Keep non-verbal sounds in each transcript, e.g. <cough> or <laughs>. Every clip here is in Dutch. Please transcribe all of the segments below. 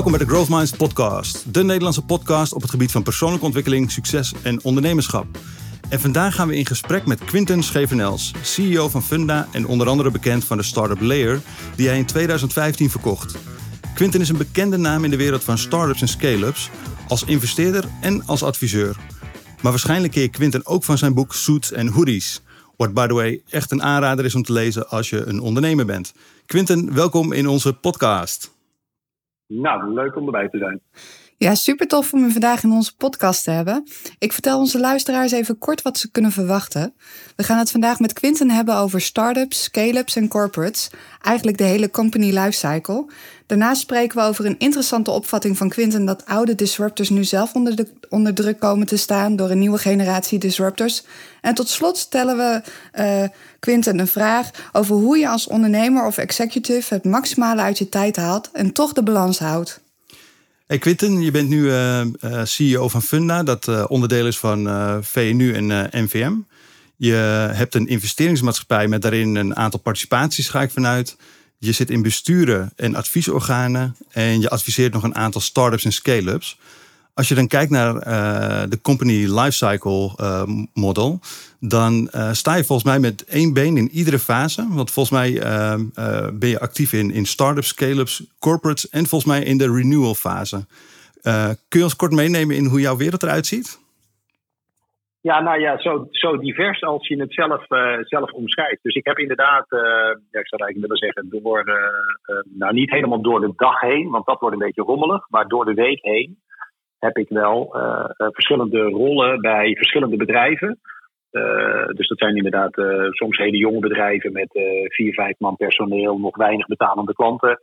Welkom bij de Growth Minds podcast, de Nederlandse podcast op het gebied van persoonlijke ontwikkeling, succes en ondernemerschap. En vandaag gaan we in gesprek met Quinten Schevenels, CEO van Funda en onder andere bekend van de startup Layer, die hij in 2015 verkocht. Quinten is een bekende naam in de wereld van startups en scale-ups, als investeerder en als adviseur. Maar waarschijnlijk keer Quinten ook van zijn boek Suits en Hoodies. Wat by the way echt een aanrader is om te lezen als je een ondernemer bent. Quinten, welkom in onze podcast. Nou, leuk om erbij te zijn. Ja, super tof om u vandaag in onze podcast te hebben. Ik vertel onze luisteraars even kort wat ze kunnen verwachten. We gaan het vandaag met Quinten hebben over startups, scale-ups en corporates. Eigenlijk de hele company lifecycle. Daarnaast spreken we over een interessante opvatting van Quinten dat oude disruptors nu zelf onder, de, onder druk komen te staan door een nieuwe generatie disruptors. En tot slot stellen we uh, Quinten een vraag over hoe je als ondernemer of executive het maximale uit je tijd haalt en toch de balans houdt. Hey Quinten, je bent nu uh, uh, CEO van Funda, dat uh, onderdeel is van VNU en NVM. Je hebt een investeringsmaatschappij met daarin een aantal participaties, ga ik vanuit. Je zit in besturen en adviesorganen en je adviseert nog een aantal start-ups en scale-ups. Als je dan kijkt naar de company lifecycle model, dan uh, sta je volgens mij met één been in iedere fase. Want volgens mij ben je actief in, in start-ups, scale-ups, corporates en volgens mij in de renewal fase. kun je ons kort meenemen in hoe jouw wereld eruit ziet? Ja, nou ja, zo, zo divers als je het zelf, zelf omschrijft. Dus ik heb inderdaad, ja, ik zou eigenlijk willen zeggen, door, nou niet helemaal door de dag heen, want dat wordt een beetje rommelig, maar door de week heen heb ik wel verschillende rollen bij verschillende bedrijven. Dus dat zijn inderdaad soms hele jonge bedrijven met vier, vijf man personeel, nog weinig betalende klanten.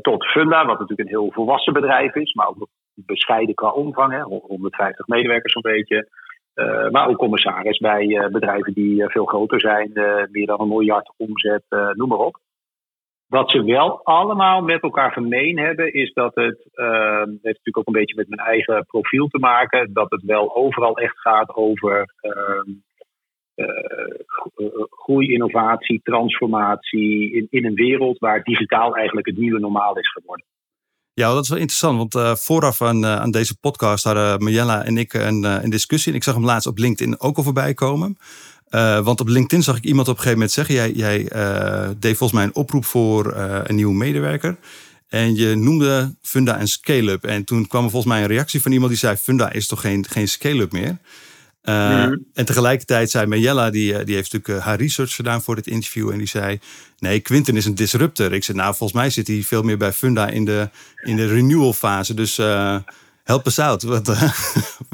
tot Funda, wat natuurlijk een heel volwassen bedrijf is, maar ook bescheiden qua omvang, hè, 150 medewerkers zo'n beetje. Uh, maar ook commissaris bij uh, bedrijven die uh, veel groter zijn, meer dan een miljard omzet, noem maar op. Wat ze wel allemaal met elkaar gemeen hebben, is dat het, het heeft natuurlijk ook een beetje met mijn eigen profiel te maken, dat het wel overal echt gaat over ehm, groei, innovatie, transformatie in, in een wereld waar digitaal eigenlijk het nieuwe normaal is geworden. Ja, dat is wel interessant, want uh, vooraf aan, uh, aan, deze podcast hadden Marjella en ik een, uh, een, discussie. En ik zag hem laatst op LinkedIn ook al voorbij komen. Want op LinkedIn zag ik iemand op een gegeven moment zeggen: Jij, jij deed volgens mij een oproep voor een nieuwe medewerker. En je noemde Funda een scale-up. En toen kwam er volgens mij een reactie van iemand die zei: Funda is toch geen, geen scale-up meer? Uh, En tegelijkertijd zei Mayella, die, eh, die heeft natuurlijk eh, haar research gedaan voor dit interview. En die zei: Nee, Quinten is een disruptor. Ik zei: Nou, volgens mij zit hij veel meer bij Funda in de, in de renewal fase. Dus uh, help us out. <laughs> Wat,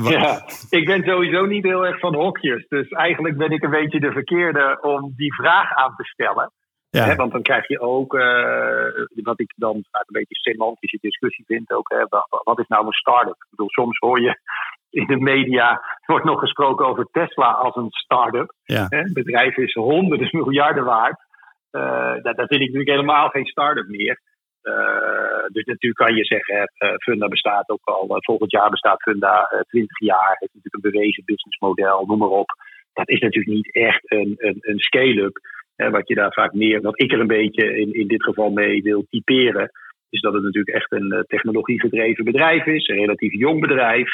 ja, ik ben sowieso niet heel erg van hokjes. Dus eigenlijk ben ik een beetje de verkeerde om die vraag aan te stellen. Ja. want dan krijg je ook, wat ik dan een beetje semantische discussie vind, ook, hè, wat is nou een start-up? Ik bedoel, soms hoor je <laughs> in de media wordt nog gesproken over Tesla als een start-up. Ja. Het bedrijf is honderden miljarden waard. Uh, dat, dat vind ik natuurlijk helemaal geen start-up meer. Uh, dus natuurlijk kan je zeggen, uh, Funda bestaat ook al, volgend jaar bestaat Funda 20 jaar, heeft natuurlijk een bewezen businessmodel, noem maar op. Dat is natuurlijk niet echt een, een, een scale-up. wat je daar vaak meer, wat ik er een beetje in, in dit geval mee wil typeren, is dat het natuurlijk echt een technologiegedreven bedrijf is, een relatief jong bedrijf.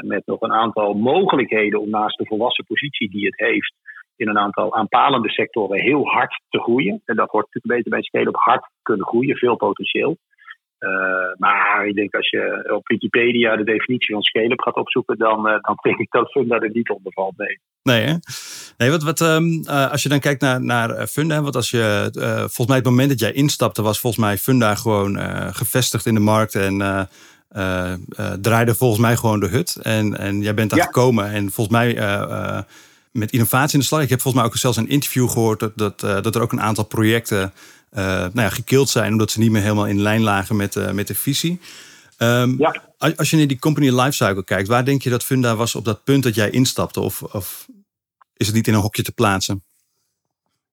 Met nog een aantal mogelijkheden om naast de volwassen positie die het heeft in een aantal aanpalende sectoren heel hard te groeien. En dat hoort natuurlijk beter bij scale op hard kunnen groeien, veel potentieel. Uh, maar ik denk als je op Wikipedia de definitie van scale-up gaat opzoeken, dan, uh, dan denk ik dat Funda er niet onder valt. Nee, nee, hè? nee wat, wat, um, als je dan kijkt naar, naar Funda, want als je, volgens mij het moment dat jij instapte, was volgens mij Funda gewoon gevestigd in de markt en draaide volgens mij gewoon de hut. En, en jij bent daar gekomen en volgens mij met innovatie in de slag. Ik heb volgens mij ook zelfs een interview gehoord dat, dat, dat er ook een aantal projecten nou ja, gekild zijn omdat ze niet meer helemaal in lijn lagen met, met de visie. Um, ja. Als je naar die company lifecycle kijkt, waar denk je dat Funda was op dat punt dat jij instapte? Of, of is het niet in een hokje te plaatsen?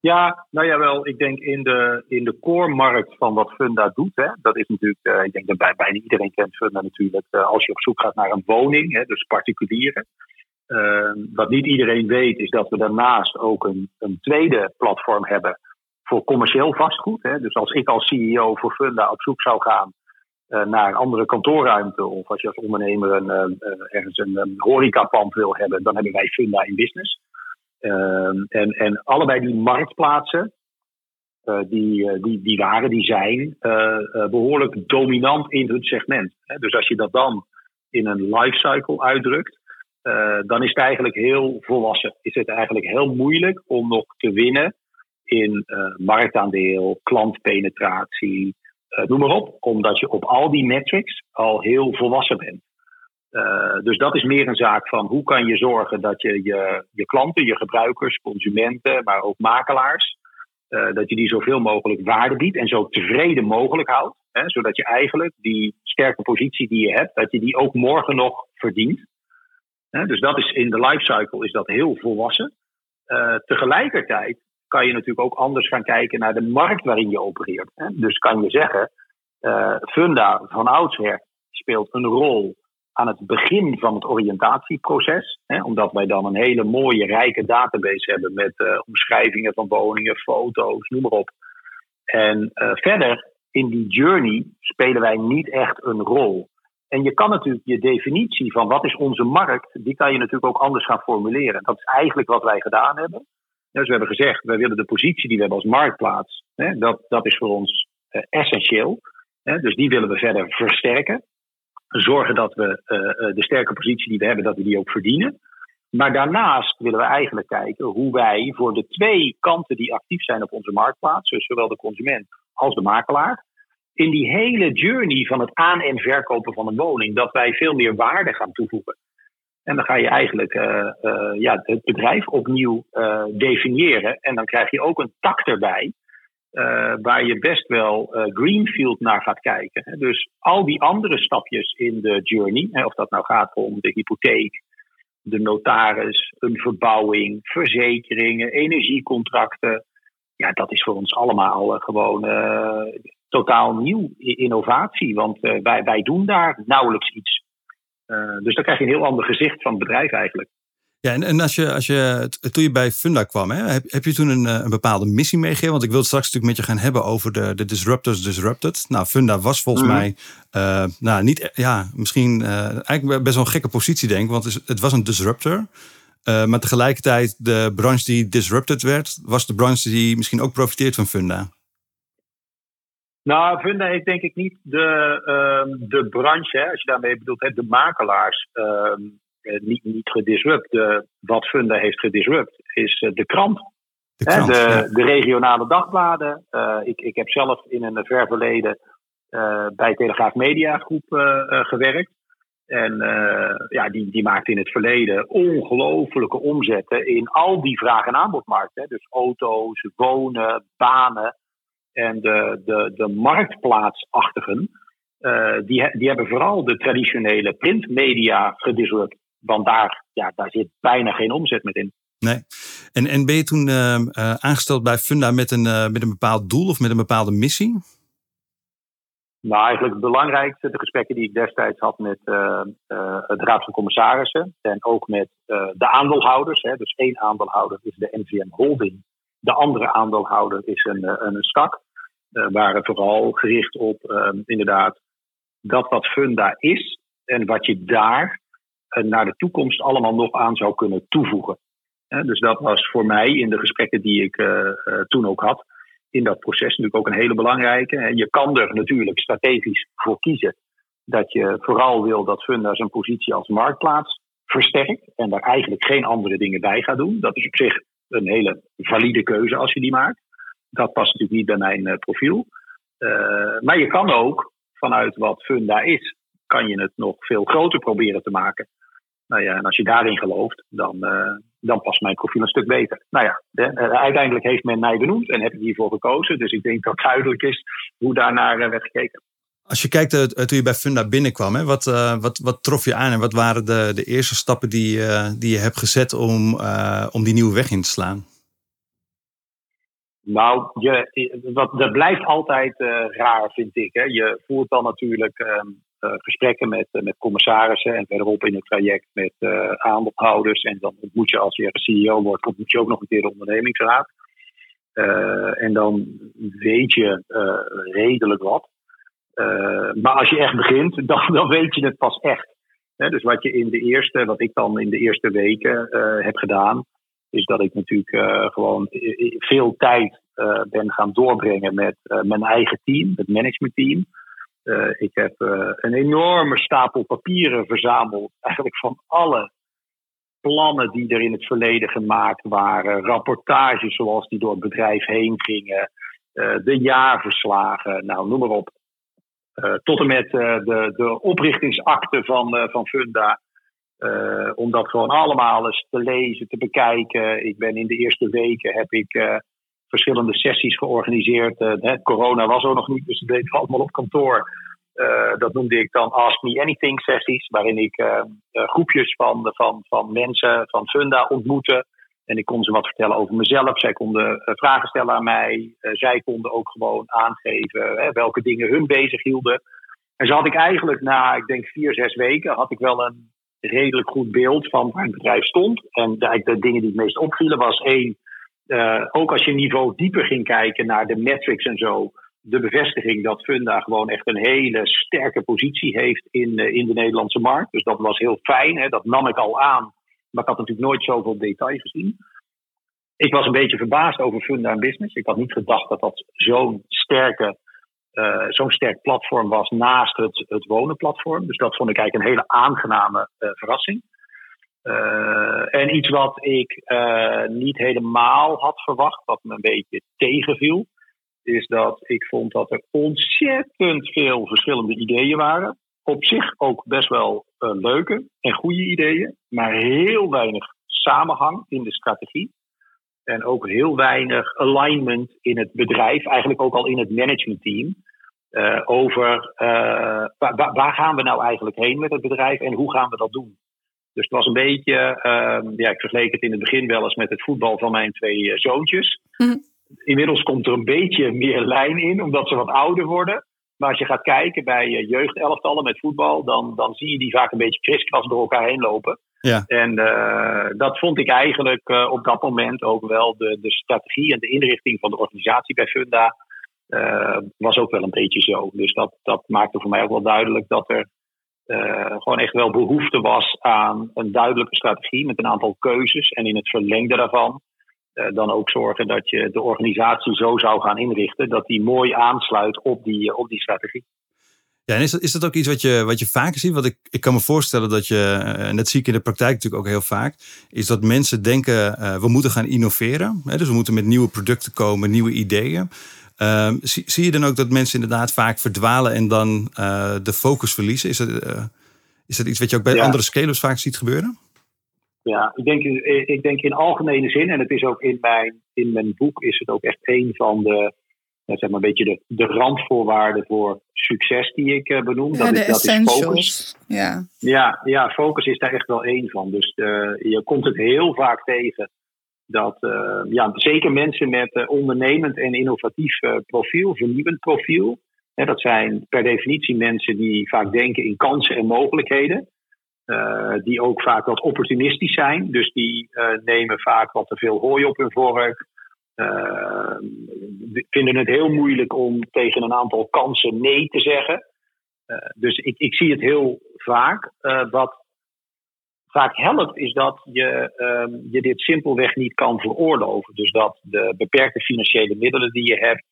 Ja, nou ja, wel. Ik denk in de, in de core-markt van wat Funda doet. Hè, dat is natuurlijk, uh, ik denk dat bij, bijna iedereen kent Funda natuurlijk. Uh, als je op zoek gaat naar een woning, hè, dus particulieren. Uh, wat niet iedereen weet, is dat we daarnaast ook een, een tweede platform hebben voor commercieel vastgoed. Hè. Dus als ik als CEO voor Funda op zoek zou gaan naar een andere kantoorruimte. Of als je als ondernemer een, ergens een, een horecapand wil hebben, dan hebben wij Funda in Business. Ehm, en, en allebei die marktplaatsen, die, die, die waren, die zijn behoorlijk dominant in hun segment. Dus als je dat dan in een lifecycle uitdrukt, uh, dan is het eigenlijk heel volwassen. Is het eigenlijk heel moeilijk om nog te winnen in uh, marktaandeel, klantpenetratie, uh, noem maar op. Omdat je op al die metrics al heel volwassen bent. dus dat is meer een zaak van hoe kan je zorgen dat je je, je klanten, je gebruikers, consumenten, maar ook makelaars, dat je die zoveel mogelijk waarde biedt en zo tevreden mogelijk houdt. Hè, zodat je eigenlijk die sterke positie die je hebt, dat je die ook morgen nog verdient dus dat is in de lifecycle is dat heel volwassen. Uh, tegelijkertijd kan je natuurlijk ook anders gaan kijken naar de markt waarin je opereert. Dus kan je zeggen, uh, Funda van oudsher speelt een rol aan het begin van het oriëntatieproces. Hè, omdat wij dan een hele mooie, rijke database hebben met uh, omschrijvingen van woningen, foto's, noem maar op. En verder in die journey spelen wij niet echt een rol. En je kan natuurlijk je definitie van wat is onze markt, die kan je natuurlijk ook anders gaan formuleren. Dat is eigenlijk wat wij gedaan hebben. Dus we hebben gezegd, wij willen de positie die we hebben als marktplaats, hè, dat, dat is voor ons uh, essentieel. Hè, dus die willen we verder versterken. Zorgen dat we uh, de sterke positie die we hebben, dat we die ook verdienen. Maar daarnaast willen we eigenlijk kijken hoe wij voor de twee kanten die actief zijn op onze marktplaats, dus zowel de consument als de makelaar, in die hele journey van het aan- en verkopen van een woning, dat wij veel meer waarde gaan toevoegen. En dan ga je eigenlijk uh, uh, ja, het bedrijf opnieuw uh, definiëren. En dan krijg je ook een tak erbij, waar je best wel greenfield naar gaat kijken. Dus al die andere stapjes in de journey, of dat nou gaat om de hypotheek, de notaris, een verbouwing, verzekeringen, energiecontracten. Ja, dat is voor ons allemaal gewoon totaal nieuw innovatie. Want uh, wij, wij doen daar nauwelijks iets. Dus dan krijg je een heel ander gezicht van het bedrijf eigenlijk. Ja, en, en als je, als je, toen je bij Funda kwam, hè, heb, heb je toen een, eh, een bepaalde missie meegegeven? Want ik wil het straks natuurlijk met je gaan hebben over de, de Disruptors Disrupted. Nou, Funda was volgens mhm. mij, uh, nou, niet, ja, misschien uh, eigenlijk best wel een gekke positie, denk ik. Want het was een disruptor. Maar tegelijkertijd, de branche die disrupted werd, was de branche die misschien ook profiteert van Funda. Nou, Funda heeft denk ik niet de, uh, de branche, hè, als je daarmee bedoelt, hè, de makelaars, uh, niet, niet gedisrupt. Wat Funda heeft gedisrupt is uh, de krant. De, krant, hè, de, de, regionale dagbladen. Ik, ik heb zelf in een ver verleden bij Telegraaf Media Groep gewerkt. En ja, die, die maakte in het verleden ongelofelijke omzetten in al die vraag- en aanbodmarkten. Dus auto's, wonen, banen en de, de, de marktplaatsachtigen, uh, die, die hebben vooral de traditionele printmedia gedisrupt. Want daar, ja, daar zit bijna geen omzet meer in. Nee. En, en ben je toen uh, aangesteld bij Funda met een, met een bepaald doel of met een bepaalde missie? Nou, eigenlijk het belangrijkste, de gesprekken die ik destijds had met het Raad van Commissarissen en ook met de aandeelhouders. Hè, dus één aandeelhouder is de NVM Holding, de andere aandeelhouder is een, een stak. Uh, waren vooral gericht op ehm, inderdaad dat wat Funda is en wat je daar uh, naar de toekomst allemaal nog aan zou kunnen toevoegen. dus dat was voor mij in de gesprekken die ik uh, toen ook had, in dat proces natuurlijk ook een hele belangrijke. Je kan er natuurlijk strategisch voor kiezen dat je vooral wil dat Funda zijn positie als marktplaats versterkt en daar eigenlijk geen andere dingen bij gaat doen. Dat is op zich een hele valide keuze als je die maakt. Dat past natuurlijk niet bij mijn uh, profiel. Uh, maar je kan ook vanuit wat Funda is, kan je het nog veel groter proberen te maken. Nou ja, en als je daarin gelooft, dan, uh, dan past mijn profiel een stuk beter. Nou ja, de, uiteindelijk heeft men mij benoemd en heb ik hiervoor gekozen. Dus ik denk dat duidelijk is hoe daarnaar werd gekeken. Als je kijkt uh, toen je bij Funda binnenkwam, hè, wat, uh, wat, wat trof je aan en wat waren de, de eerste stappen die, uh, die je hebt gezet om, om die nieuwe weg in te slaan? Nou, je, dat blijft altijd raar, vind ik. Hè. Je voert dan natuurlijk um, uh, gesprekken met, uh, met commissarissen en verderop in het traject met aandeelhouders. En dan ontmoet je als je CEO wordt, ontmoet je ook nog een keer de ondernemingsraad. en dan weet je redelijk wat. maar als je echt begint, <laughs> dan, dan weet je het pas echt. dus wat je in de eerste, wat ik dan in de eerste weken heb gedaan, is dat ik natuurlijk gewoon veel tijd ben gaan doorbrengen met mijn eigen team, het managementteam. Uh, ik heb een enorme stapel papieren verzameld, eigenlijk van alle plannen die er in het verleden gemaakt waren, rapportages zoals die door het bedrijf heen gingen, uh, de jaarverslagen, nou noem maar op. Tot en met de, de oprichtingsakte van, van Funda. om dat gewoon allemaal eens te lezen, te bekijken. Ik ben in de eerste weken heb ik verschillende sessies georganiseerd. Hè, corona was er nog niet, dus dat deed allemaal op kantoor. Uh, dat noemde ik dan Ask Me Anything sessies, waarin ik uh, groepjes van, van, van mensen van Funda ontmoette. En ik kon ze wat vertellen over mezelf. Zij konden vragen stellen aan mij. zij konden ook gewoon aangeven welke dingen hun bezig hielden. En zo had ik eigenlijk na, ik denk vier, zes weken, had ik wel een redelijk goed beeld van waar het bedrijf stond. En de, de dingen die het meest opvielen was één, ook als je niveau dieper ging kijken naar de metrics en zo de bevestiging dat Funda gewoon echt een hele sterke positie heeft in, eh, in de Nederlandse markt. Dus dat was heel fijn. Hè? Dat nam ik al aan. Maar ik had natuurlijk nooit zoveel detail gezien. Ik was een beetje verbaasd over Funda en Business. Ik had niet gedacht dat dat zo'n sterke, uh, zo'n sterk platform was naast het, het wonenplatform. Dus dat vond ik eigenlijk een hele aangename verrassing. Uh, en iets wat ik niet helemaal had verwacht, wat me een beetje tegenviel, is dat ik vond dat er ontzettend veel verschillende ideeën waren. Op zich ook best wel uh, leuke en goede ideeën, maar heel weinig samenhang in de strategie. En ook heel weinig alignment in het bedrijf, eigenlijk ook al in het managementteam. Over waar, waar, gaan we nou eigenlijk heen met het bedrijf en hoe gaan we dat doen? Dus het was een beetje, uh, ja, ik vergeleek het in het begin wel eens met het voetbal van mijn twee zoontjes. Mm Inmiddels komt er een beetje <laughs> meer lijn in, omdat ze wat ouder worden. Maar als je gaat kijken bij eh, jeugdelftallen met voetbal, dan, dan zie je die vaak een beetje kriskras door elkaar heen lopen. Ja. En uh, dat vond ik eigenlijk uh, op dat moment ook wel de, de strategie en de inrichting van de organisatie bij Funda. Uh, was ook wel een beetje zo. Dus dat, dat maakte voor mij ook wel duidelijk dat er gewoon echt wel behoefte was aan een duidelijke strategie met een aantal keuzes. En in het verlengde daarvan uh, dan ook zorgen dat je de organisatie zo zou gaan inrichten dat die mooi aansluit op die, uh, op die strategie. Ja, en is dat, is dat ook iets wat je, wat je vaker ziet? Want ik, ik kan me voorstellen dat je, eh, en dat zie ik in de praktijk natuurlijk ook heel vaak, is dat mensen denken, we moeten gaan innoveren. Hè, dus we moeten met nieuwe producten komen, nieuwe ideeën. Ehm, zie, zie, je dan ook dat mensen inderdaad vaak verdwalen en dan de focus verliezen? Is dat, is dat iets wat je ook bij andere scalers vaak ziet gebeuren? Ja, ik denk, ik denk in algemene zin, en het is ook in mijn, in mijn boek, is het ook echt een van de, zeg maar een beetje de, de randvoorwaarden voor succes die ik uh, benoem. Ja, dat, de is, dat is focus. Ja. Ja, ja, focus is daar echt wel één van. Dus uh, je komt het heel vaak tegen dat uh, ja, zeker mensen met ondernemend en innovatief profiel, vernieuwend profiel, hè, dat zijn per definitie mensen die vaak denken in kansen en mogelijkheden. Uh, die ook vaak wat opportunistisch zijn. Dus die nemen vaak wat te veel hooi op hun vork. Uh, vinden het heel moeilijk om tegen een aantal kansen nee te zeggen. dus ik, ik zie het heel vaak. wat vaak helpt, is dat je, um, je dit simpelweg niet kan veroorloven. Dus dat de beperkte financiële middelen die je hebt,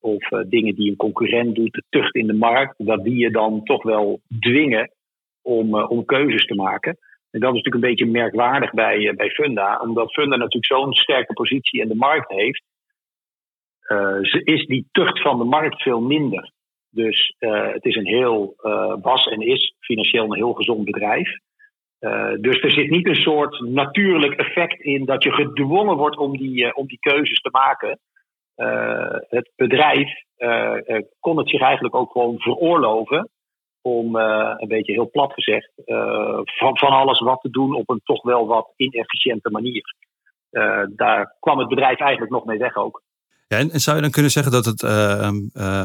of dingen die een concurrent doet, de tucht in de markt, dat die je dan toch wel dwingen om, uh, om keuzes te maken. En dat is natuurlijk een beetje merkwaardig bij, uh, bij Funda, omdat Funda natuurlijk zo'n sterke positie in de markt heeft. Uh, is die tucht van de markt veel minder. Dus het is een heel, was en is financieel een heel gezond bedrijf. Dus er zit niet een soort natuurlijk effect in dat je gedwongen wordt om die, om die keuzes te maken. het bedrijf kon het zich eigenlijk ook gewoon veroorloven om een beetje heel plat gezegd van, van alles wat te doen op een toch wel wat inefficiënte manier. Daar kwam het bedrijf eigenlijk nog mee weg ook. Ja, en, zou je dan kunnen zeggen dat het,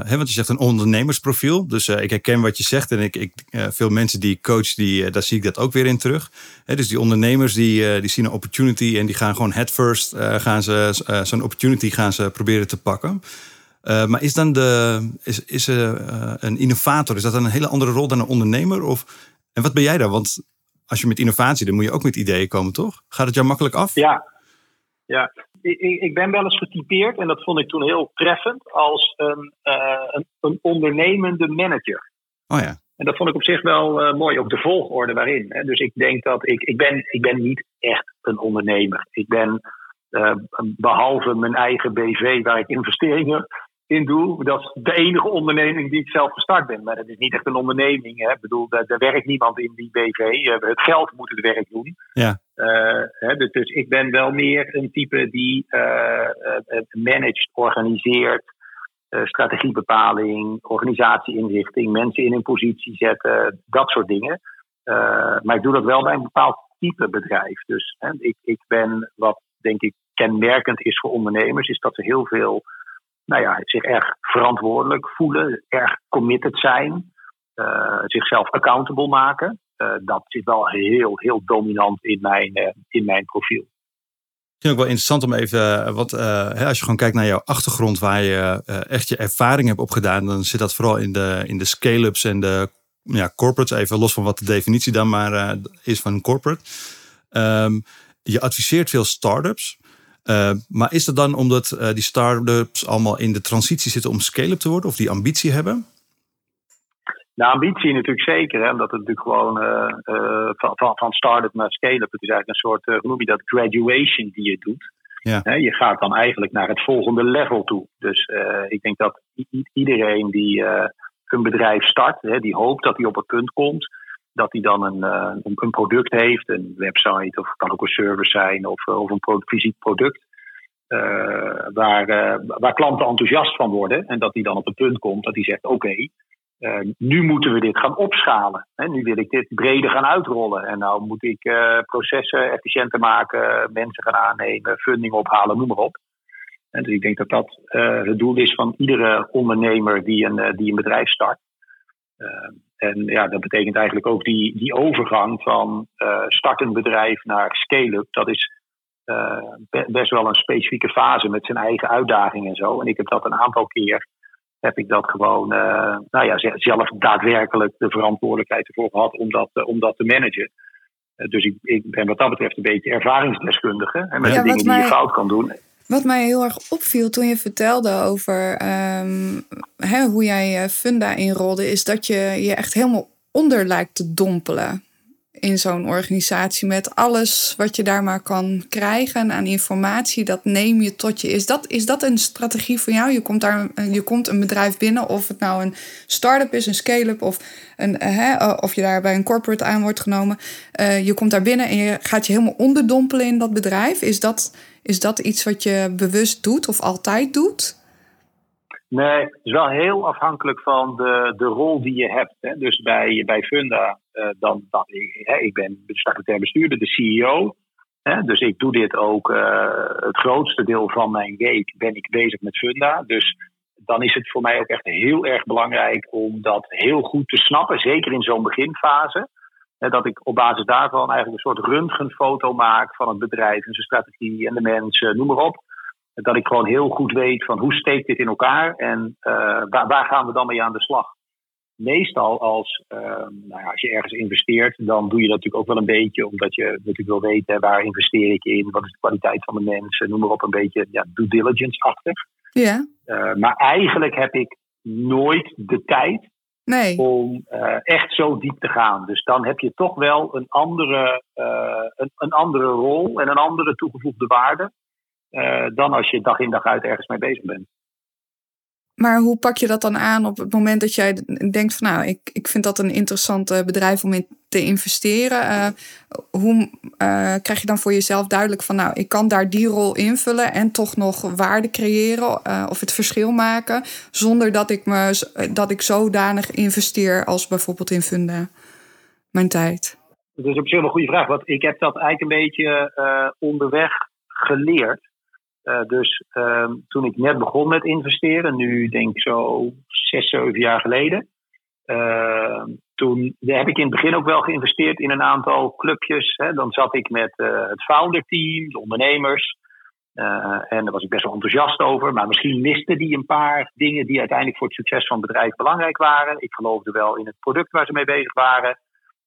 hè, want je zegt een ondernemersprofiel, dus ik herken wat je zegt en ik, ik veel mensen die ik coach, die, daar zie ik dat ook weer in terug. Dus die ondernemers die, die zien een opportunity en die gaan gewoon head first, gaan ze zo'n opportunity gaan ze proberen te pakken. maar is dan de, is, is, een innovator, is dat dan een hele andere rol dan een ondernemer? Of, en wat ben jij daar? Want als je met innovatie, dan moet je ook met ideeën komen, toch? Gaat het jou makkelijk af? Ja, ja. Ik, ik ben wel eens getypeerd en dat vond ik toen heel treffend als een, een, een ondernemende manager. Oh ja. En dat vond ik op zich wel uh, mooi, ook de volgorde waarin. Hè. Dus ik denk dat ik, ik, ben, ik ben niet echt een ondernemer. Ik ben, uh, behalve mijn eigen BV waar ik investeringen in doe, dat is de enige onderneming die ik zelf gestart ben. Maar dat is niet echt een onderneming. Hè. Ik bedoel, daar, daar werkt niemand in die BV. Uh, het geld moet het werk doen. Ja. Hè, dus, dus, ik ben wel meer een type die managt, organiseert. Uh, strategiebepaling, organisatieinrichting, mensen in een positie zetten, dat soort dingen. Uh, maar ik doe dat wel bij een bepaald type bedrijf. Dus hè, ik, ik ben wat denk ik kenmerkend is voor ondernemers, is dat ze heel veel, nou ja, zich erg verantwoordelijk voelen, erg committed zijn, uh, zichzelf accountable maken. dat zit wel heel, heel dominant in mijn, in mijn profiel. Het ook wel interessant om even, eh, wat, uh, als je gewoon kijkt naar jouw achtergrond, waar je uh, echt je ervaring hebt opgedaan, dan zit dat vooral in de, in de scale-ups en de ja, corporates, even los van wat de definitie dan maar uh, is van een corporate. Um, je adviseert veel start-ups. Maar is dat dan omdat die start-ups allemaal in de transitie zitten om scale-up te worden of die ambitie hebben? De ambitie natuurlijk zeker, hè, omdat het natuurlijk gewoon uh, uh, van, van start-up naar scale-up, het is eigenlijk een soort, hoe noem je dat, graduation die je doet. Ja. je gaat dan eigenlijk naar het volgende level toe. Dus ik denk dat iedereen die een bedrijf start, hè, die hoopt dat hij op het punt komt dat hij dan een, een, een, product heeft, een website of kan ook een service zijn of, of een fysiek product. waar, waar klanten enthousiast van worden en dat hij dan op het punt komt dat hij zegt: Oké, nu moeten we dit gaan opschalen. Hè? Nu wil ik dit breder gaan uitrollen. En nou moet ik processen efficiënter maken, mensen gaan aannemen, funding ophalen, noem maar op. En dus ik denk dat dat het doel is van iedere ondernemer die een, die een bedrijf start. En ja, dat betekent eigenlijk ook die, die overgang van startend bedrijf naar scale-up. Dat is best wel een specifieke fase met zijn eigen uitdagingen en zo. En ik heb dat een aantal keer heb ik dat gewoon uh, nou ja, zelf daadwerkelijk de verantwoordelijkheid ervoor gehad om dat, uh, om dat te managen. Uh, dus ik, ik ben wat dat betreft een beetje ervaringsdeskundige en met ja, de dingen die je fout kan doen. Wat mij heel erg opviel toen je vertelde over um, hè, hoe jij Funda inrolde, is dat je je echt helemaal onder lijkt te dompelen in zo'n organisatie met alles wat je daar maar kan krijgen aan informatie, dat neem je tot je. Is dat, is dat een strategie voor jou? Je komt, daar, je komt een bedrijf binnen, of het nou een start-up is, een scale-up, of, een, hè, of je daar bij een corporate aan wordt genomen. Je komt daar binnen en je gaat je helemaal onderdompelen in dat bedrijf. Is dat, is dat iets wat je bewust doet of altijd doet? Nee, is wel heel afhankelijk van de, de rol die je hebt. Hè. Dus bij, bij Funda, dan, dan, hè, ik ben statutair bestuurder, de CEO. Dus ik doe dit ook uh, het grootste deel van mijn week ben ik bezig met Funda. Dus dan is het voor mij ook echt heel erg belangrijk om dat heel goed te snappen. Zeker in zo'n beginfase. Dat ik op basis daarvan eigenlijk een soort röntgenfoto maak van het bedrijf en zijn strategie en de mensen, noem maar op dat ik gewoon heel goed weet van hoe steekt dit in elkaar en waar, waar, gaan we dan mee aan de slag. Meestal als, uh, nou ja, als je ergens investeert, dan doe je dat natuurlijk ook wel een beetje, omdat je natuurlijk wil weten waar investeer ik in, wat is de kwaliteit van de mensen, noem maar op een beetje ja, due diligence-achtig. Ja. Uh, maar eigenlijk heb ik nooit de tijd nee. om echt zo diep te gaan. Dus dan heb je toch wel een andere, een, een andere rol en een andere toegevoegde waarde uh, dan als je dag in dag uit ergens mee bezig bent. Maar hoe pak je dat dan aan op het moment dat jij denkt van nou, ik, ik vind dat een interessant bedrijf om in te investeren. Uh, hoe uh, krijg je dan voor jezelf duidelijk van nou, ik kan daar die rol invullen en toch nog waarde creëren of het verschil maken zonder dat ik me dat ik zodanig investeer als bijvoorbeeld in Funda mijn tijd? Dat is op zich een goede vraag, want ik heb dat eigenlijk een beetje onderweg geleerd. Uh, dus uh, toen ik net begon met investeren, nu denk ik zo zes, zeven jaar geleden. Uh, toen heb ik in het begin ook wel geïnvesteerd in een aantal clubjes. Hè. Dan zat ik met uh, het founder team, de ondernemers. en daar was ik best wel enthousiast over. Maar misschien miste die een paar dingen die uiteindelijk voor het succes van het bedrijf belangrijk waren. Ik geloofde wel in het product waar ze mee bezig waren.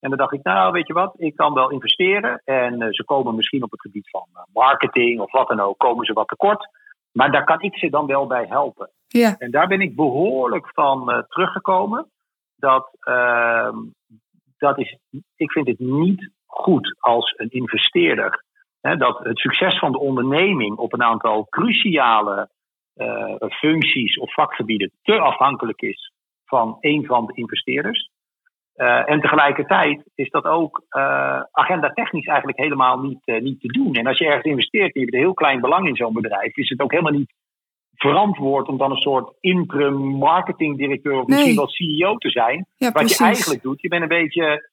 En dan dacht ik, nou weet je wat, ik kan wel investeren. En ze komen misschien op het gebied van marketing of wat dan ook, komen ze wat tekort. Maar daar kan ik ze dan wel bij helpen. Ja. En daar ben ik behoorlijk van teruggekomen. Dat, ehm, dat is, ik vind het niet goed als een investeerder hè, dat het succes van de onderneming op een aantal cruciale functies of vakgebieden te afhankelijk is van een van de investeerders. Uh, en tegelijkertijd is dat ook uh, agenda technisch eigenlijk helemaal niet, niet te doen. En als je ergens investeert en je hebt een heel klein belang in zo'n bedrijf, is het ook helemaal niet verantwoord om dan een soort interim marketingdirecteur of misschien wel CEO te zijn. wat je eigenlijk doet, je bent een beetje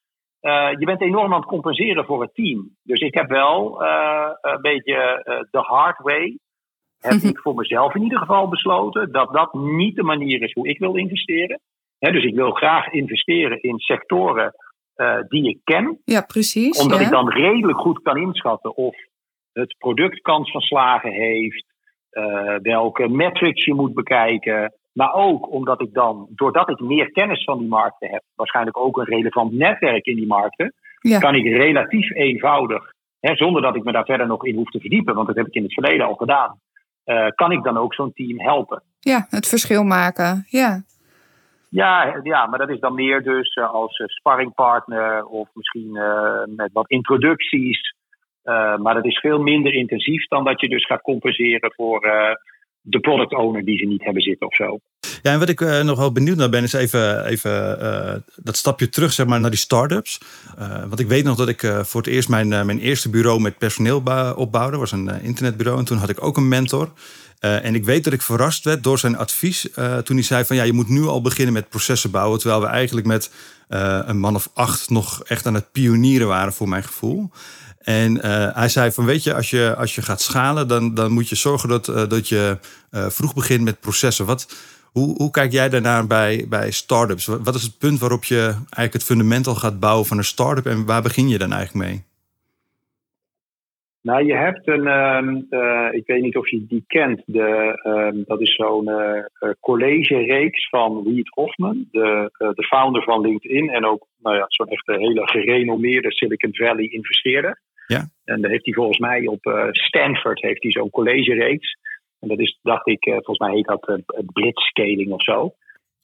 je bent enorm aan het compenseren voor het team. Dus ik heb wel een beetje de hard way. Heb mhm. ik voor mezelf in ieder geval besloten dat dat niet de manier is hoe ik wil investeren. He, dus ik wil graag investeren in sectoren die ik ken. Ja, precies. Omdat ik dan redelijk goed kan inschatten of het product kans van slagen heeft. welke metrics je moet bekijken. Maar ook omdat ik dan, doordat ik meer kennis van die markten heb, waarschijnlijk ook een relevant netwerk in die markten, kan ik relatief eenvoudig, hè, zonder dat ik me daar verder nog in hoef te verdiepen, want dat heb ik in het verleden al gedaan, uh, kan ik dan ook zo'n team helpen. Ja, het verschil maken. Ja. Ja, ja, maar dat is dan meer dus uh, als uh, sparringpartner of misschien met wat introducties. maar dat is veel minder intensief dan dat je dus gaat compenseren voor de product owner die ze niet hebben zitten of zo. Ja, en wat ik nog wel benieuwd naar ben, is even, even dat stapje terug zeg maar, naar die start-ups. Want ik weet nog dat ik voor het eerst mijn, mijn eerste bureau met personeel opbouwde. Was een internetbureau en toen had ik ook een mentor. En ik weet dat ik verrast werd door zijn advies toen hij zei van ja, je moet nu al beginnen met processen bouwen. Terwijl we eigenlijk met een man of acht nog echt aan het pionieren waren voor mijn gevoel. En hij zei van weet je, als je, als je gaat schalen, dan, dan moet je zorgen dat, dat je vroeg begint met processen. Wat, hoe, hoe kijk jij daarnaar bij, bij start-ups? Wat is het punt waarop je eigenlijk het fundamental gaat bouwen van een start-up en waar begin je dan eigenlijk mee? Nou, je hebt een, uh, ik weet niet of je die kent, de, uh, dat is zo'n uh, college-reeks van Reid Hoffman, de, de founder van LinkedIn en ook nou ja, zo'n echt hele gerenommeerde Silicon Valley investeerder. Ja. En daar heeft hij volgens mij op Stanford heeft hij zo'n college-reeks. En dat is, dacht ik, volgens mij heet dat blitzscaling of zo.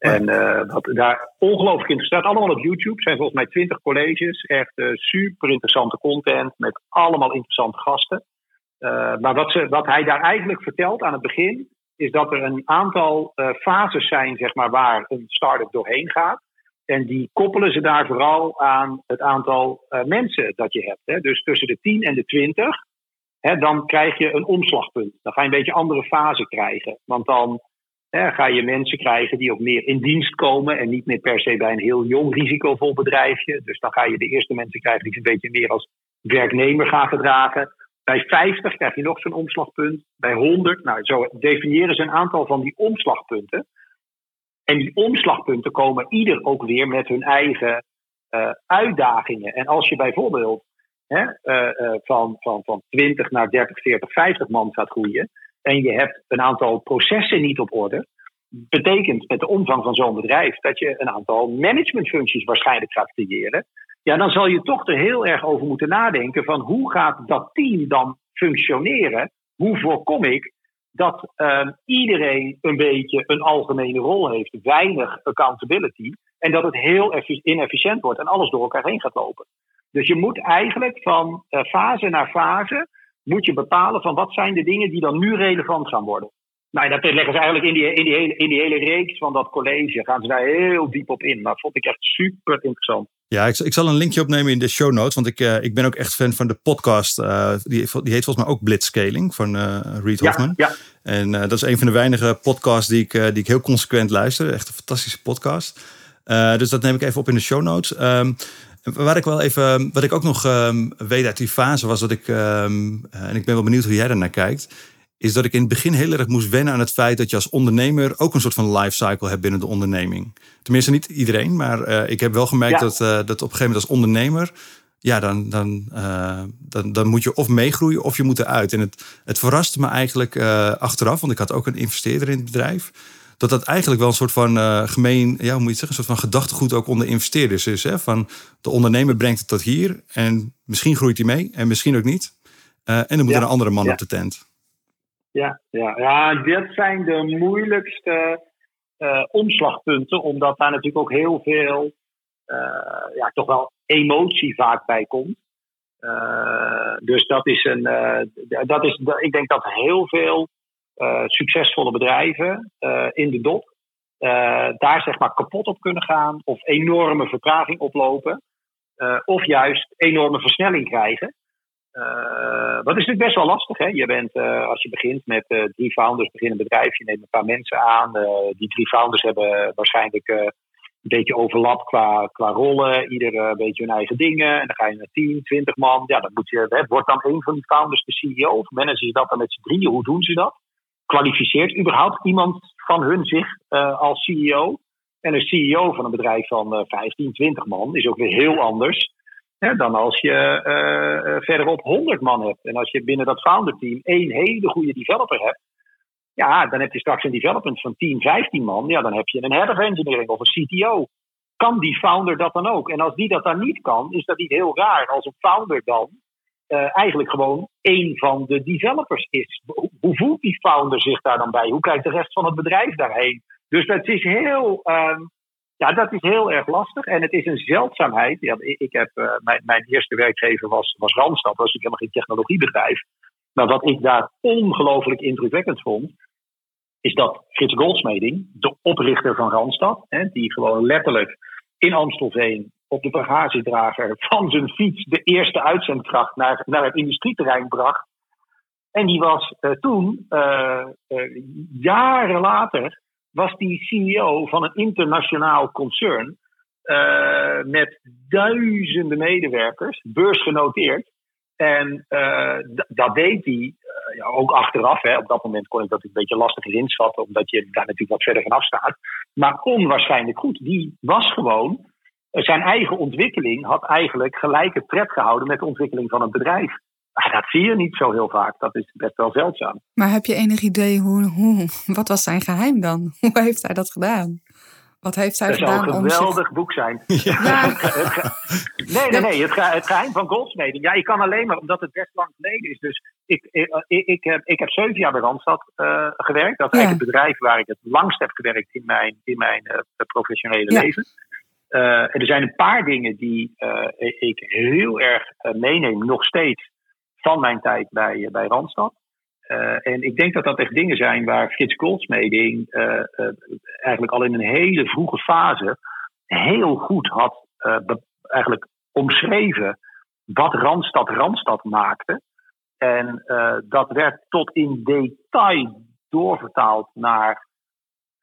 En dat, daar ongelooflijk interessant. Allemaal op YouTube. zijn volgens mij twintig colleges. Echt super interessante content. Met allemaal interessante gasten. maar wat, ze, wat hij daar eigenlijk vertelt aan het begin. Is dat er een aantal fases zijn, zeg maar, waar een start-up doorheen gaat. En die koppelen ze daar vooral aan het aantal uh, mensen dat je hebt. Hè. Dus tussen de 10 en de 20, hè, dan krijg je een omslagpunt. Dan ga je een beetje andere fase krijgen. Want dan ga je mensen krijgen die ook meer in dienst komen en niet meer per se bij een heel jong risicovol bedrijfje. Dus dan ga je de eerste mensen krijgen die zich een beetje meer als werknemer gaan gedragen. Bij 50 krijg je nog zo'n omslagpunt. Bij 100, nou zo definiëren ze een aantal van die omslagpunten. En die omslagpunten komen ieder ook weer met hun eigen uh, uitdagingen. En als je bijvoorbeeld hè, uh, uh, van, van, van 20 naar 30, 40, 50 man gaat groeien. En je hebt een aantal processen niet op orde. betekent met de omvang van zo'n bedrijf dat je een aantal managementfuncties waarschijnlijk gaat creëren. Ja, dan zal je toch er heel erg over moeten nadenken van hoe gaat dat team dan functioneren? Hoe voorkom ik dat uh, iedereen een beetje een algemene rol heeft, weinig accountability, en dat het heel inefficiënt wordt en alles door elkaar heen gaat lopen. Dus je moet eigenlijk van uh, fase naar fase moet je bepalen van wat zijn de dingen die dan nu relevant gaan worden. Nou, dat leggen ze eigenlijk in die, in, die hele, in die hele reeks van dat college. Gaan ze daar heel diep op in. Dat vond ik echt super interessant. Ja, ik, ik zal een linkje opnemen in de show notes. Want ik, uh, ik ben ook echt fan van de podcast. Uh, die, die heet volgens mij ook Blitzscaling van uh, Reed Hoffman. Ja, ja. En dat is een van de weinige podcasts die ik, die ik heel consequent luister. Echt een fantastische podcast. dus dat neem ik even op in de show notes. Um, Waar ik wel even, wat ik ook nog um, weet uit die fase was dat ik, um, en ik ben wel benieuwd hoe jij daarnaar kijkt, is dat ik in het begin heel erg moest wennen aan het feit dat je als ondernemer ook een soort van lifecycle hebt binnen de onderneming. Tenminste, niet iedereen, maar uh, ik heb wel gemerkt dat, uh, dat op een gegeven moment als ondernemer ja, dan, dan, dan, dan moet je of meegroeien of je moet eruit. En het, het verraste me eigenlijk achteraf, want ik had ook een investeerder in het bedrijf dat dat eigenlijk wel een soort van uh, gemeen, ja, hoe moet je zeggen, een soort van gedachtegoed ook onder investeerders is. Hè? Van de ondernemer brengt het tot hier en misschien groeit hij mee en misschien ook niet. Uh, en dan moet er een andere man op de tent. Ja, ja, ja, dit zijn de moeilijkste uh, omslagpunten, omdat daar natuurlijk ook heel veel, ja, toch wel emotie vaak bij komt. dus dat is een, dat is, ik denk dat heel veel succesvolle bedrijven uh, in de dop uh, daar zeg maar kapot op kunnen gaan of enorme vertraging oplopen of juist enorme versnelling krijgen. dat is natuurlijk best wel lastig. Hè? Je bent, als je begint met drie founders, begin een bedrijf, je neemt een paar mensen aan. die drie founders hebben waarschijnlijk een beetje overlap qua, qua rollen. Ieder een beetje hun eigen dingen. En dan ga je naar 10, 20 man. Ja, dan moet je, hè, wordt dan een van die founders de CEO? Of managen ze dat dan met z'n drieën? Hoe doen ze dat? Kwalificeert überhaupt iemand van hun zich uh, als CEO? En een CEO van een bedrijf van uh, 15, 20 man is ook weer heel anders hè, dan als je uh, verderop 100 man hebt. En als je binnen dat founder-team één hele goede developer hebt, ja, dan heb je straks een development van 10, 15 man. Ja, dan heb je een head of engineering of een CTO. Kan die founder dat dan ook? En als die dat dan niet kan, is dat niet heel raar als een founder dan uh, eigenlijk gewoon één van de developers is. Hoe voelt die founder zich daar dan bij? Hoe kijkt de rest van het bedrijf daarheen? Dus dat is heel, um, ja, dat is heel erg lastig. En het is een zeldzaamheid. Ja, ik heb, uh, mijn, mijn, eerste werkgever was, was Randstad, was ik helemaal geen technologiebedrijf. Maar wat ik daar ongelooflijk indrukwekkend vond, is dat Frits Goldsmeding, de oprichter van Randstad, hè, die gewoon letterlijk in Amstelveen op de bagagedrager van zijn fiets de eerste uitzendkracht naar, naar het industrieterrein bracht. En die was uh, toen, uh, uh, jaren later, was die CEO van een internationaal concern met duizenden medewerkers, beursgenoteerd. En dat deed hij ja, ook achteraf. Hè. Op dat moment kon ik dat een beetje lastig inschatten, omdat je daar natuurlijk wat verder vanaf staat. Maar onwaarschijnlijk goed. Die was gewoon zijn eigen ontwikkeling had eigenlijk gelijke tred gehouden met de ontwikkeling van het bedrijf. Maar dat zie je niet zo heel vaak. Dat is best wel zeldzaam. Maar heb je enig idee hoe, hoe wat was zijn geheim dan? <laughs> Hoe heeft hij dat gedaan? Wat heeft hij dat gedaan? Het zou een geweldig boek zijn. <laughs> Ja. nee, nee, nee. Het, het geheim van goldsmeding. Ja, ik kan alleen maar, omdat het best lang geleden is. Dus ik, ik, ik, heb, ik heb zeven jaar bij Randstad uh, gewerkt. Dat is eigenlijk het bedrijf waar ik het langst heb gewerkt in mijn, in mijn uh, professionele ja. leven. Uh, er zijn een paar dingen die uh, ik heel erg uh, meeneem, nog steeds, van mijn tijd bij, bij Randstad. en ik denk dat dat echt dingen zijn waar Frits Goldsmeding eigenlijk al in een hele vroege fase heel goed had eigenlijk omschreven wat Randstad Randstad maakte. En dat werd tot in detail doorvertaald naar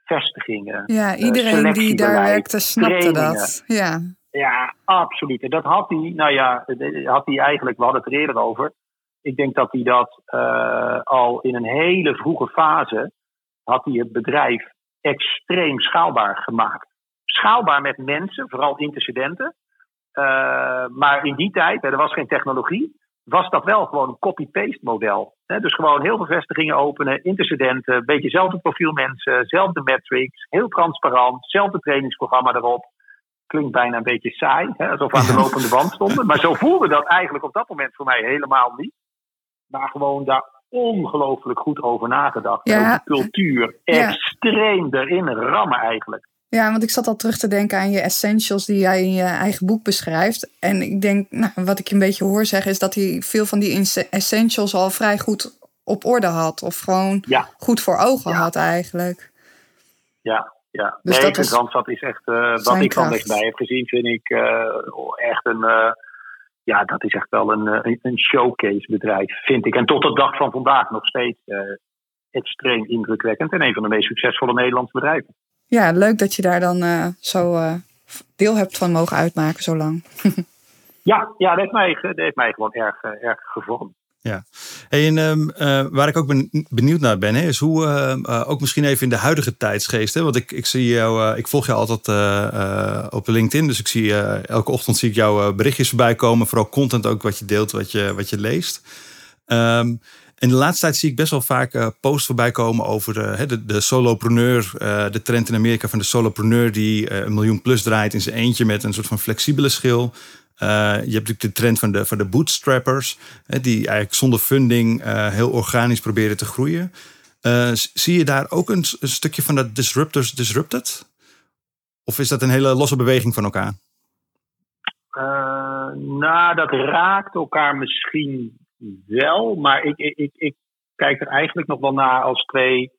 vestigingen. Ja, eh, iedereen die daar werkte snapte dat. Ja. ja, absoluut. En dat had hij, nou ja, had hij eigenlijk, we hadden het er eerder over. Ik denk dat hij dat uh, al in een hele vroege fase, had hij het bedrijf extreem schaalbaar gemaakt. Schaalbaar met mensen, vooral intercedenten. Uh, maar in die tijd, er was geen technologie was dat wel gewoon een copy-paste model. Dus gewoon heel veel vestigingen openen, intercedenten, een beetje hetzelfde profiel mensen, zelfde metrics, heel transparant, hetzelfde trainingsprogramma erop. Klinkt bijna een beetje saai, hè, alsof we aan de lopende <laughs> band stonden. Maar zo voelde dat eigenlijk op dat moment voor mij helemaal niet. Maar gewoon daar ongelooflijk goed over nagedacht. Ja. de cultuur extreem erin rammen eigenlijk. Ja, want ik zat al terug te denken aan je essentials die jij in je eigen boek beschrijft. En ik denk, nou, wat ik je een beetje hoor zeggen, is dat hij veel van die essentials al vrij goed op orde had. Of gewoon goed voor ogen had eigenlijk. Ja, ja. Dus nee, dat Randstad is echt, uh, wat ik van dichtbij heb gezien, vind ik uh, echt een, uh, ja, dat is echt wel een, een showcase bedrijf, vind ik. En tot de dag van vandaag nog steeds extreem indrukwekkend. En een van de meest succesvolle Nederlandse bedrijven ja, leuk dat je daar dan uh, zo uh, deel hebt van mogen uitmaken zo lang. <laughs> ja, ja dat, heeft mij, dat heeft mij gewoon erg, uh, erg gevormd. Ja, en ehm, eh, waar ik ook benieuwd naar ben, hè, is hoe, uh, ook misschien even in de huidige tijdsgeest. Hè, want ik, ik zie jou, ik volg jou altijd op LinkedIn, dus ik zie elke ochtend zie ik jouw berichtjes voorbij komen, vooral content ook wat je deelt, wat je, wat je leest. Um, in de laatste tijd zie ik best wel vaak posts voorbij komen over de, de, de solopreneur, de trend in Amerika van de solopreneur die een miljoen plus draait in zijn eentje met een soort van flexibele schil. Uh, je hebt natuurlijk de trend van de, van de bootstrappers, die eigenlijk zonder funding uh, heel organisch proberen te groeien. Uh, zie je daar ook een, een, stukje van dat disruptors disrupted? Of is dat een hele losse beweging van elkaar? nou, dat raakt elkaar misschien wel, maar ik, ik, ik, kijk er eigenlijk nog wel naar als twee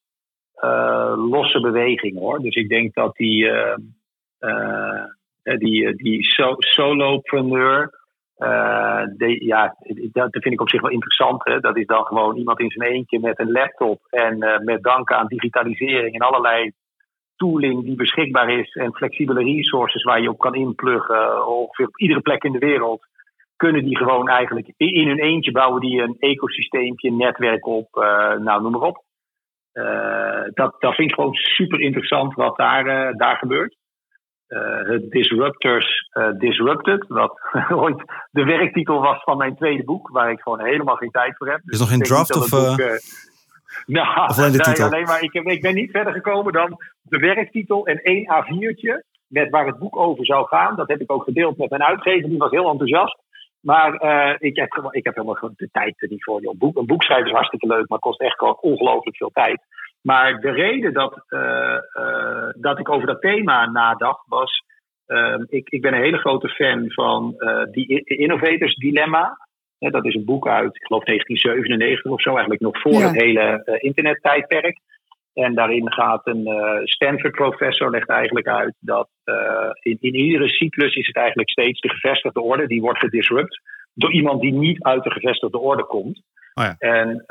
losse bewegingen hoor. Dus ik denk dat die die, eh, die so, solopreneur. Ja, dat vind ik op zich wel interessant. Hè? Dat is dan gewoon iemand in zijn eentje met een laptop en met dank aan digitalisering en allerlei tooling die beschikbaar is en flexibele resources waar je op kan inpluggen, ongeveer op iedere plek in de wereld, kunnen die gewoon eigenlijk in hun eentje bouwen die een ecosysteempje, netwerk op, uh, nou noem maar op. dat, dat vind ik gewoon super interessant wat daar, daar gebeurt. Eh, het Disruptors Disrupted, wat <laughs> ooit de werktitel was van mijn tweede boek, waar ik gewoon helemaal geen tijd voor heb. is nog geen draft of... Boek, <laughs> nou? Nee, alleen maar ik, ik ben niet verder gekomen dan de werktitel en één A4'tje met waar het boek over zou gaan. Dat heb ik ook gedeeld met mijn uitgever, die was heel enthousiast. Maar ik, heb, ik heb helemaal de tijd niet voor. Een boek, een boek schrijven is hartstikke leuk, maar kost echt ongelooflijk veel tijd. Maar de reden dat, uh, uh, dat ik over dat thema nadacht was. Uh, ik, ik ben een hele grote fan van die Innovators Dilemma. dat is een boek uit, ik geloof 1997 of zo, eigenlijk nog voor het hele internettijdperk. En daarin gaat een Stanford-professor legt eigenlijk uit dat in, in iedere cyclus is het eigenlijk steeds de gevestigde orde die wordt gedisrupt door iemand die niet uit de gevestigde orde komt. Oh ja. En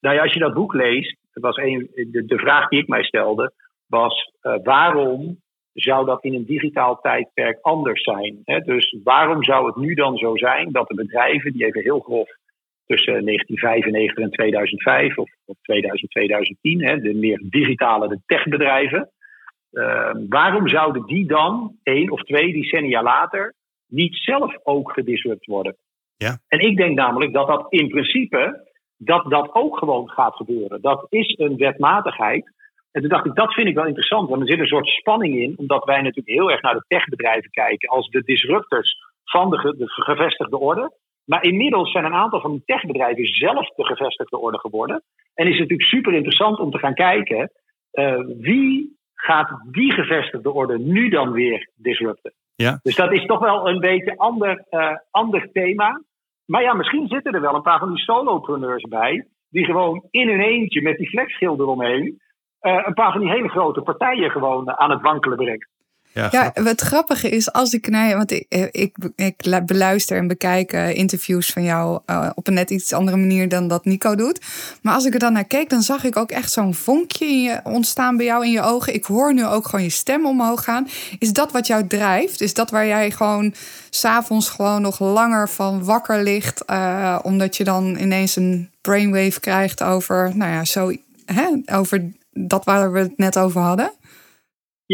nou ja, als je dat boek leest, was een, de, de vraag die ik mij stelde, was waarom zou dat in een digitaal tijdperk anders zijn? Hè? Dus waarom zou het nu dan zo zijn dat de bedrijven, die even heel grof tussen 1995 en 2005 of, of 2000 2010, hè, de meer digitale, de techbedrijven, uh, waarom zouden die dan één of twee decennia later niet zelf ook gedisrupt worden? Ja. En ik denk namelijk dat dat in principe dat dat ook gewoon gaat gebeuren. Dat is een wetmatigheid. En toen dacht ik, dat vind ik wel interessant, want er zit een soort spanning in, omdat wij natuurlijk heel erg naar de techbedrijven kijken als de disruptors van de, de gevestigde orde. Maar inmiddels zijn een aantal van die techbedrijven zelf de gevestigde orde geworden. En is het natuurlijk super interessant om te gaan kijken uh, wie gaat die gevestigde orde nu dan weer disrupten. Ja. Dus dat is toch wel een beetje ander, uh, ander thema. Maar ja, misschien zitten er wel een paar van die solopreneurs bij. Die gewoon in hun eentje met die flexschil eromheen. Uh, een paar van die hele grote partijen gewoon aan het wankelen brengen. Ja, ja wat grappige is, als ik naar want ik, eh, ik, ik beluister en bekijk uh, interviews van jou uh, op een net iets andere manier dan dat Nico doet. Maar als ik er dan naar keek, dan zag ik ook echt zo'n vonkje in je, ontstaan bij jou in je ogen. Ik hoor nu ook gewoon je stem omhoog gaan. Is dat wat jou drijft? Is dat waar jij gewoon s'avonds gewoon nog langer van wakker ligt? Uh, omdat je dan ineens een brainwave krijgt over, nou ja, zo, hè, over dat waar we het net over hadden?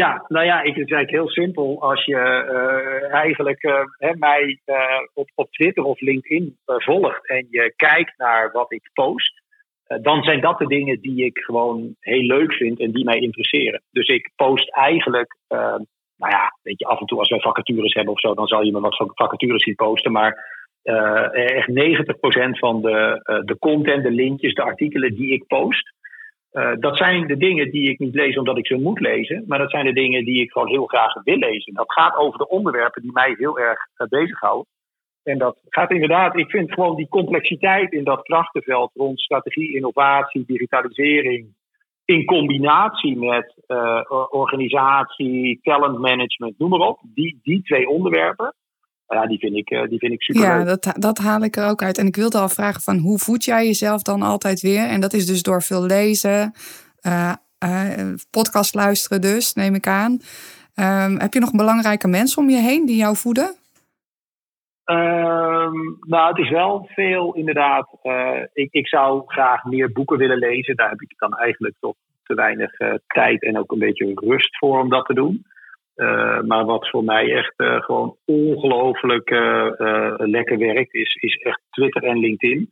Ja, nou ja, ik, het is eigenlijk heel simpel. Als je uh, eigenlijk uh, mij uh, op, op Twitter of LinkedIn volgt en je kijkt naar wat ik post, dan zijn dat de dingen die ik gewoon heel leuk vind en die mij interesseren. Dus ik post eigenlijk, nou ja, weet je, af en toe als wij vacatures hebben of zo, dan zal je me wat vacatures zien posten. Maar echt 90% van de, de content, de linkjes, de artikelen die ik post, uh, dat zijn de dingen die ik niet lees omdat ik ze moet lezen, maar dat zijn de dingen die ik gewoon heel graag wil lezen. Dat gaat over de onderwerpen die mij heel erg uh, bezighouden. En dat gaat inderdaad, ik vind gewoon die complexiteit in dat krachtenveld rond strategie, innovatie, digitalisering, in combinatie met uh, organisatie, talentmanagement, noem maar op, die, die twee onderwerpen, ja, die vind ik, eh, die vind ik super. Ja, dat, dat haal ik er ook uit. En ik wilde al vragen van hoe voed jij jezelf dan altijd weer? En dat is dus door veel lezen, uh, uh, podcast luisteren dus, neem ik aan. Um, heb je nog belangrijke mensen om je heen die jou voeden? Ehm, nou, het is wel veel inderdaad. ik, ik zou graag meer boeken willen lezen. Daar heb ik dan eigenlijk toch te weinig tijd en ook een beetje rust voor om dat te doen. Maar wat voor mij echt gewoon ongelooflijk lekker werkt, is, is echt Twitter en LinkedIn.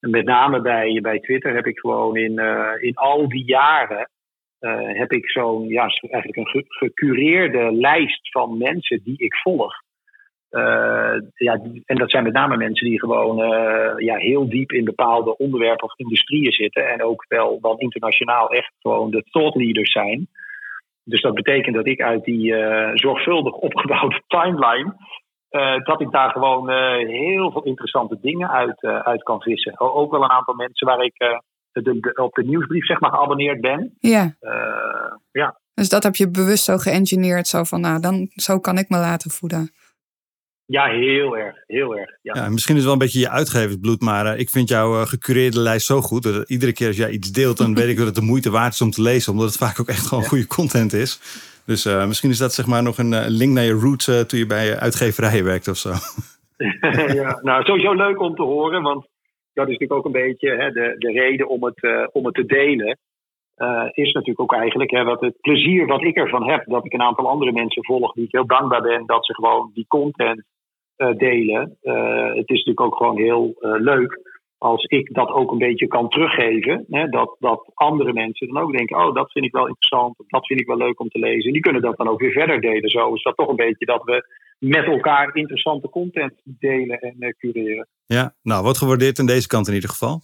En met name bij, bij Twitter heb ik gewoon in, in al die jaren heb ik zo'n, ja, eigenlijk een gecureerde lijst van mensen die ik volg. Ja, en dat zijn met name mensen die gewoon ja, heel diep in bepaalde onderwerpen of industrieën zitten. En ook wel dan internationaal echt gewoon de thought leaders zijn. Dus dat betekent dat ik uit die zorgvuldig opgebouwde <laughs> timeline. dat ik daar gewoon heel veel interessante dingen uit, uit kan vissen. Ook wel een aantal mensen waar ik op de nieuwsbrief zeg maar geabonneerd ben. Ja. Ja. Dus dat heb je bewust zo geëngineerd, zo van nou, dan, zo kan ik me laten voeden. Ja, heel erg, heel erg. Ja. ja misschien is het wel een beetje je uitgeversbloed, maar uh, ik vind jouw uh, gecureerde lijst zo goed. Dat iedere keer als jij iets deelt, dan weet ik dat het de moeite waard is om te lezen, omdat het vaak ook echt gewoon goede content is. Dus misschien is dat zeg maar nog een link naar je roots toen je bij uitgeverijen werkte of zo. <laughs> ja, nou, sowieso leuk om te horen, want dat is natuurlijk ook een beetje hè, de, de reden om het, om het te delen. Is natuurlijk ook eigenlijk hè, wat het plezier wat ik ervan heb. Dat ik een aantal andere mensen volg die ik heel dankbaar ben dat ze gewoon die content delen. het is natuurlijk ook gewoon heel leuk als ik dat ook een beetje kan teruggeven. Hè, dat, dat andere mensen dan ook denken: oh, dat vind ik wel interessant. Dat vind ik wel leuk om te lezen. En die kunnen dat dan ook weer verder delen. Zo is dat toch een beetje dat we met elkaar interessante content delen en uh, cureren. Ja, nou, wat gewaardeerd aan deze kant in ieder geval.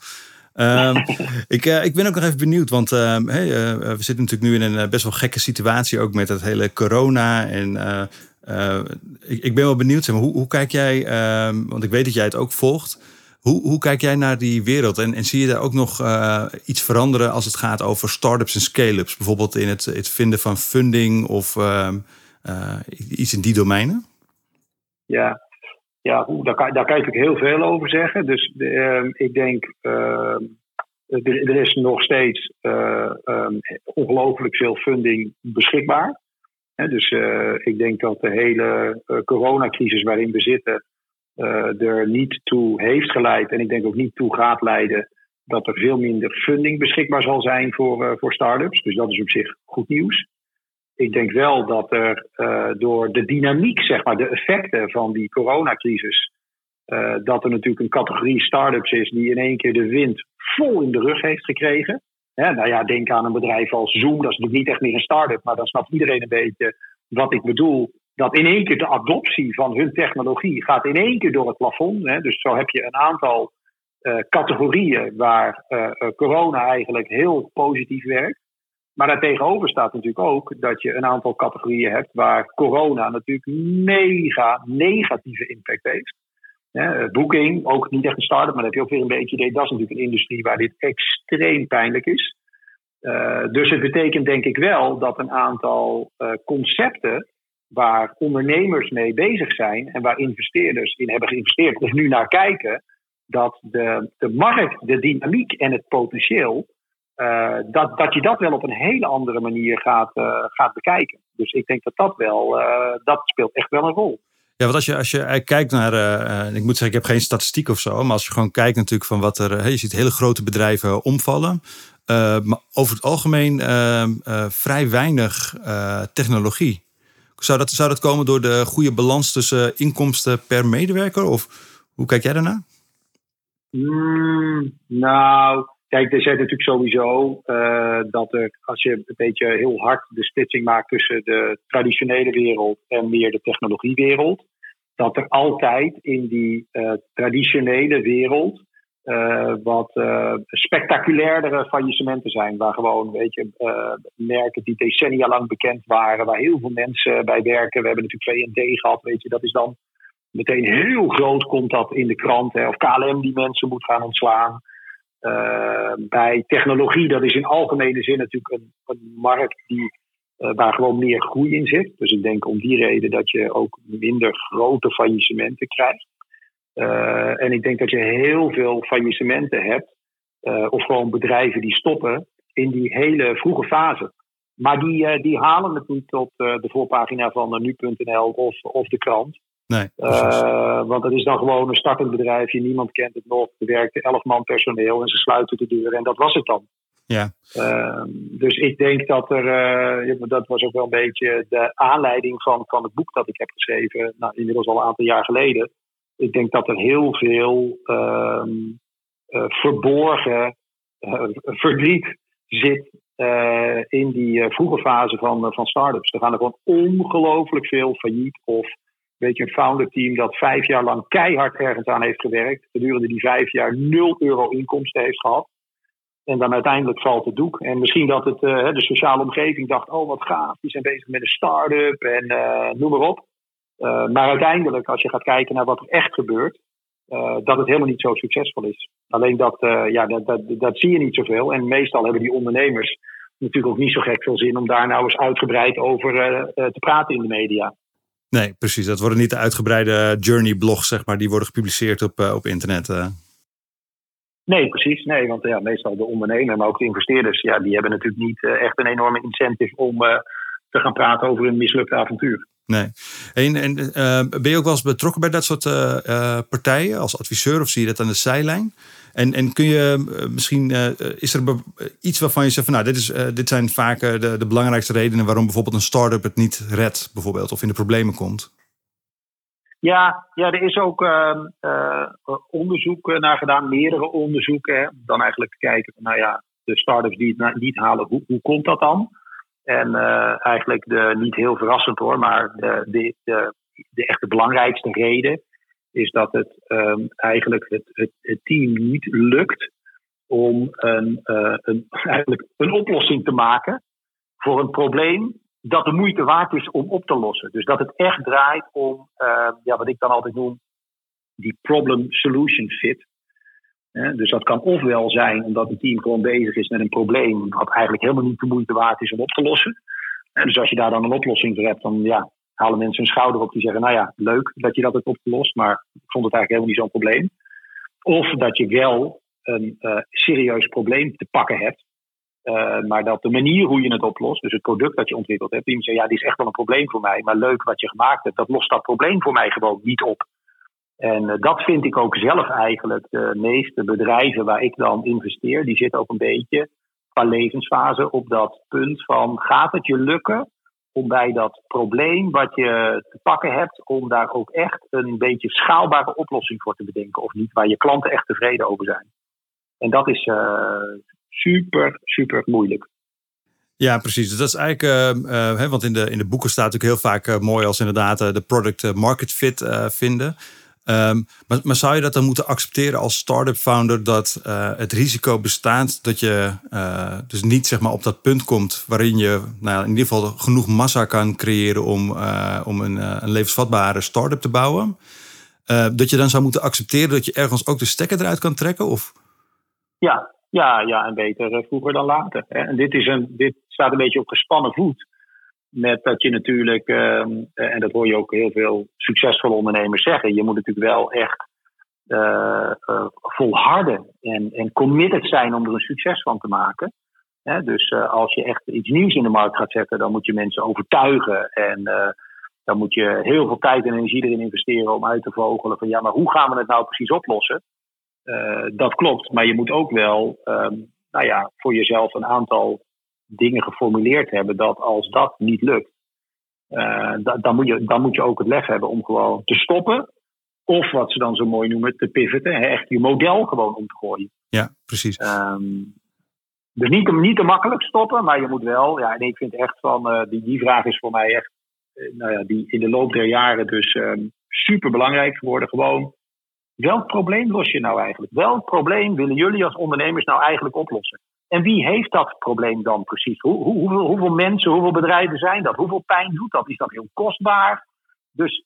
Um, <laughs> ik, uh, ik ben ook nog even benieuwd, want uh, hey, uh, we zitten natuurlijk nu in een best wel gekke situatie, ook met het hele corona. En ik, ik, ben wel benieuwd, hoe, hoe kijk jij, ehm, want ik weet dat jij het ook volgt. Hoe, hoe kijk jij naar die wereld? En, en zie je daar ook nog iets veranderen als het gaat over start-ups en scale-ups? Bijvoorbeeld in het, het vinden van funding of ehm, iets in die domeinen? Ja, ja daar, kan, daar kan natuurlijk heel veel over zeggen. Dus uh, ik denk, er, is nog steeds uh, ongelooflijk veel funding beschikbaar. Dus eh, ik denk dat de hele uh, coronacrisis waarin we zitten er niet toe heeft geleid. En ik denk ook niet toe gaat leiden dat er veel minder funding beschikbaar zal zijn voor, voor start-ups. Dus dat is op zich goed nieuws ik denk wel dat er door de dynamiek, zeg maar, de effecten van die coronacrisis, dat er natuurlijk een categorie start-ups is die in één keer de wind vol in de rug heeft gekregen. Nou ja, denk aan een bedrijf als Zoom, dat is natuurlijk niet echt meer een start-up, maar dan snapt iedereen een beetje wat ik bedoel. Dat in één keer de adoptie van hun technologie gaat in één keer door het plafond. Hè. Dus zo heb je een aantal uh, categorieën waar corona eigenlijk heel positief werkt. Maar daartegenover staat natuurlijk ook dat je een aantal categorieën hebt waar corona natuurlijk mega negatieve impact heeft. Ja, boeking, ook niet echt een start-up, maar dat heb je ook weer een beetje idee. Dat is natuurlijk een industrie waar dit extreem pijnlijk is. Uh, dus het betekent denk ik wel dat een aantal uh, concepten waar ondernemers mee bezig zijn en waar investeerders in hebben geïnvesteerd of nu naar kijken, dat de, de markt, de dynamiek en het potentieel uh, dat, dat je dat wel op een hele andere manier gaat, gaat bekijken. Dus ik denk dat dat wel, dat speelt echt wel een rol. Ja, want als je, als je kijkt naar, ik moet zeggen, ik heb geen statistiek of zo, maar als je gewoon kijkt natuurlijk van wat er, je ziet hele grote bedrijven omvallen. maar over het algemeen vrij weinig technologie. Zou dat, zou dat komen door de goede balans tussen inkomsten per medewerker? Of hoe kijk jij daarnaar? Mm, nou, Kijk, er zit natuurlijk sowieso uh, dat er, als je een beetje heel hard de splitsing maakt tussen de traditionele wereld en meer de technologiewereld, dat er altijd in die uh, traditionele wereld uh, wat spectaculairdere faillissementen zijn. Waar gewoon, weet je, merken die decennia lang bekend waren, waar heel veel mensen bij werken. We hebben natuurlijk VND gehad, weet je, dat is dan meteen heel groot, komt dat in de krant. Hè, of KLM die mensen moet gaan ontslaan. Uh, bij technologie, dat is in algemene zin natuurlijk een, een markt die, uh, waar gewoon meer groei in zit. Dus ik denk om die reden dat je ook minder grote faillissementen krijgt. Uh, en ik denk dat je heel veel faillissementen hebt, of gewoon bedrijven die stoppen in die hele vroege fase. Maar die, die halen het niet op de voorpagina van nu.nl of, of de krant. Nee, uh, want het is dan gewoon een startend bedrijfje, niemand kent het nog. Er werkte elf man personeel en ze sluiten de deur en dat was het dan. Ja. Uh, dus ik denk dat er, uh, dat was ook wel een beetje de aanleiding van, van het boek dat ik heb geschreven, nou, inmiddels al een aantal jaar geleden. Ik denk dat er heel veel ehm, verborgen verdriet zit in die vroege fase van, van start-ups. Er gaan er gewoon ongelooflijk veel failliet of weet je, een founder team dat vijf jaar lang keihard ergens aan heeft gewerkt. Gedurende die vijf jaar 0 euro inkomsten heeft gehad. En dan uiteindelijk valt het doek. En misschien dat het, uh, de sociale omgeving dacht: oh wat gaaf, die zijn bezig met een start-up en uh, noem maar op. Uh, maar uiteindelijk, als je gaat kijken naar wat er echt gebeurt, dat het helemaal niet zo succesvol is. Alleen dat, ja, dat, dat, dat zie je niet zoveel. En meestal hebben die ondernemers natuurlijk ook niet zo gek veel zin om daar nou eens uitgebreid over te praten in de media. Nee, precies. Dat worden niet de uitgebreide journey-blogs, zeg maar, die worden gepubliceerd op, uh, op internet. Uh. Nee, precies. Nee, want ja, meestal de ondernemer, maar ook de investeerders, ja, die hebben natuurlijk niet uh, echt een enorme incentive om te gaan praten over een mislukt avontuur. Nee. En, en ben je ook wel eens betrokken bij dat soort partijen als adviseur of zie je dat aan de zijlijn? En, en kun je eh, misschien, is er iets waarvan je zegt van nou, dit, is, dit zijn vaak de, de belangrijkste redenen waarom bijvoorbeeld een start-up het niet redt, bijvoorbeeld, of in de problemen komt? Ja, ja er is ook uh, onderzoek naar gedaan, meerdere onderzoeken. Dan eigenlijk kijken van nou ja, de start-ups die het niet halen, hoe, hoe komt dat dan? En eigenlijk de, niet heel verrassend hoor, maar de, de, echte belangrijkste reden is dat het um, eigenlijk het, het, team niet lukt om een, een, <laughs> eigenlijk een oplossing te maken voor een probleem dat de moeite waard is om op te lossen. Dus dat het echt draait om uh, ja, wat ik dan altijd noem die problem-solution fit. Dus dat kan ofwel zijn omdat het team gewoon bezig is met een probleem wat eigenlijk helemaal niet de moeite waard is om op te lossen. En dus als je daar dan een oplossing voor hebt, dan ja, halen mensen hun schouder op die zeggen: Nou ja, leuk dat je dat hebt opgelost, maar ik vond het eigenlijk helemaal niet zo'n probleem. Of dat je wel een uh, serieus probleem te pakken hebt, uh, maar dat de manier hoe je het oplost, dus het product dat je ontwikkeld hebt, die zeggen: Ja, die is echt wel een probleem voor mij, maar leuk wat je gemaakt hebt, dat lost dat probleem voor mij gewoon niet op. En uh, dat vind ik ook zelf eigenlijk. De meeste bedrijven waar ik dan investeer, die zitten ook een beetje qua levensfase op dat punt van: gaat het je lukken om bij dat probleem wat je te pakken hebt, om daar ook echt een beetje schaalbare oplossing voor te bedenken. Of niet, waar je klanten echt tevreden over zijn. En dat is uh, super, super moeilijk. Ja, precies. Dus dat is eigenlijk, uh, uh, want in de, in de boeken staat natuurlijk heel vaak mooi als inderdaad de product market fit vinden. Ehm, maar, maar, zou je dat dan moeten accepteren als start-up founder dat uh, het risico bestaat dat je uh, dus niet zeg maar, op dat punt komt waarin je nou, in ieder geval genoeg massa kan creëren om, uh, om een, een levensvatbare start-up te bouwen? dat je dan zou moeten accepteren dat je ergens ook de stekker eruit kan trekken? Of? Ja, ja, ja, en beter vroeger dan later. En dit, is een, dit staat een beetje op gespannen voet. Met dat je natuurlijk, ehm, en dat hoor je ook heel veel succesvolle ondernemers zeggen, je moet natuurlijk wel echt uh, uh, volharden en, en committed zijn om er een succes van te maken. dus als je echt iets nieuws in de markt gaat zetten, dan moet je mensen overtuigen. En dan moet je heel veel tijd en energie erin investeren om uit te vogelen van ja, maar hoe gaan we het nou precies oplossen? dat klopt, maar je moet ook wel um, nou ja, voor jezelf een aantal dingen geformuleerd hebben dat als dat niet lukt, uh, dan, moet je, dan moet je ook het lef hebben om gewoon te stoppen. Of wat ze dan zo mooi noemen, te pivoten. Hè, echt je model gewoon om te gooien. Ja, precies. Um, dus niet te, niet te makkelijk stoppen, maar je moet wel. Ja, en ik vind echt van, uh, die, die vraag is voor mij echt, uh, nou ja, die in de loop der jaren dus um, super belangrijk geworden. Gewoon, welk probleem los je nou eigenlijk? Welk probleem willen jullie als ondernemers nou eigenlijk oplossen? En wie heeft dat probleem dan precies? Hoe, hoe, hoeveel, hoeveel, mensen, hoeveel bedrijven zijn dat? Hoeveel pijn doet dat? Is dat heel kostbaar? Dus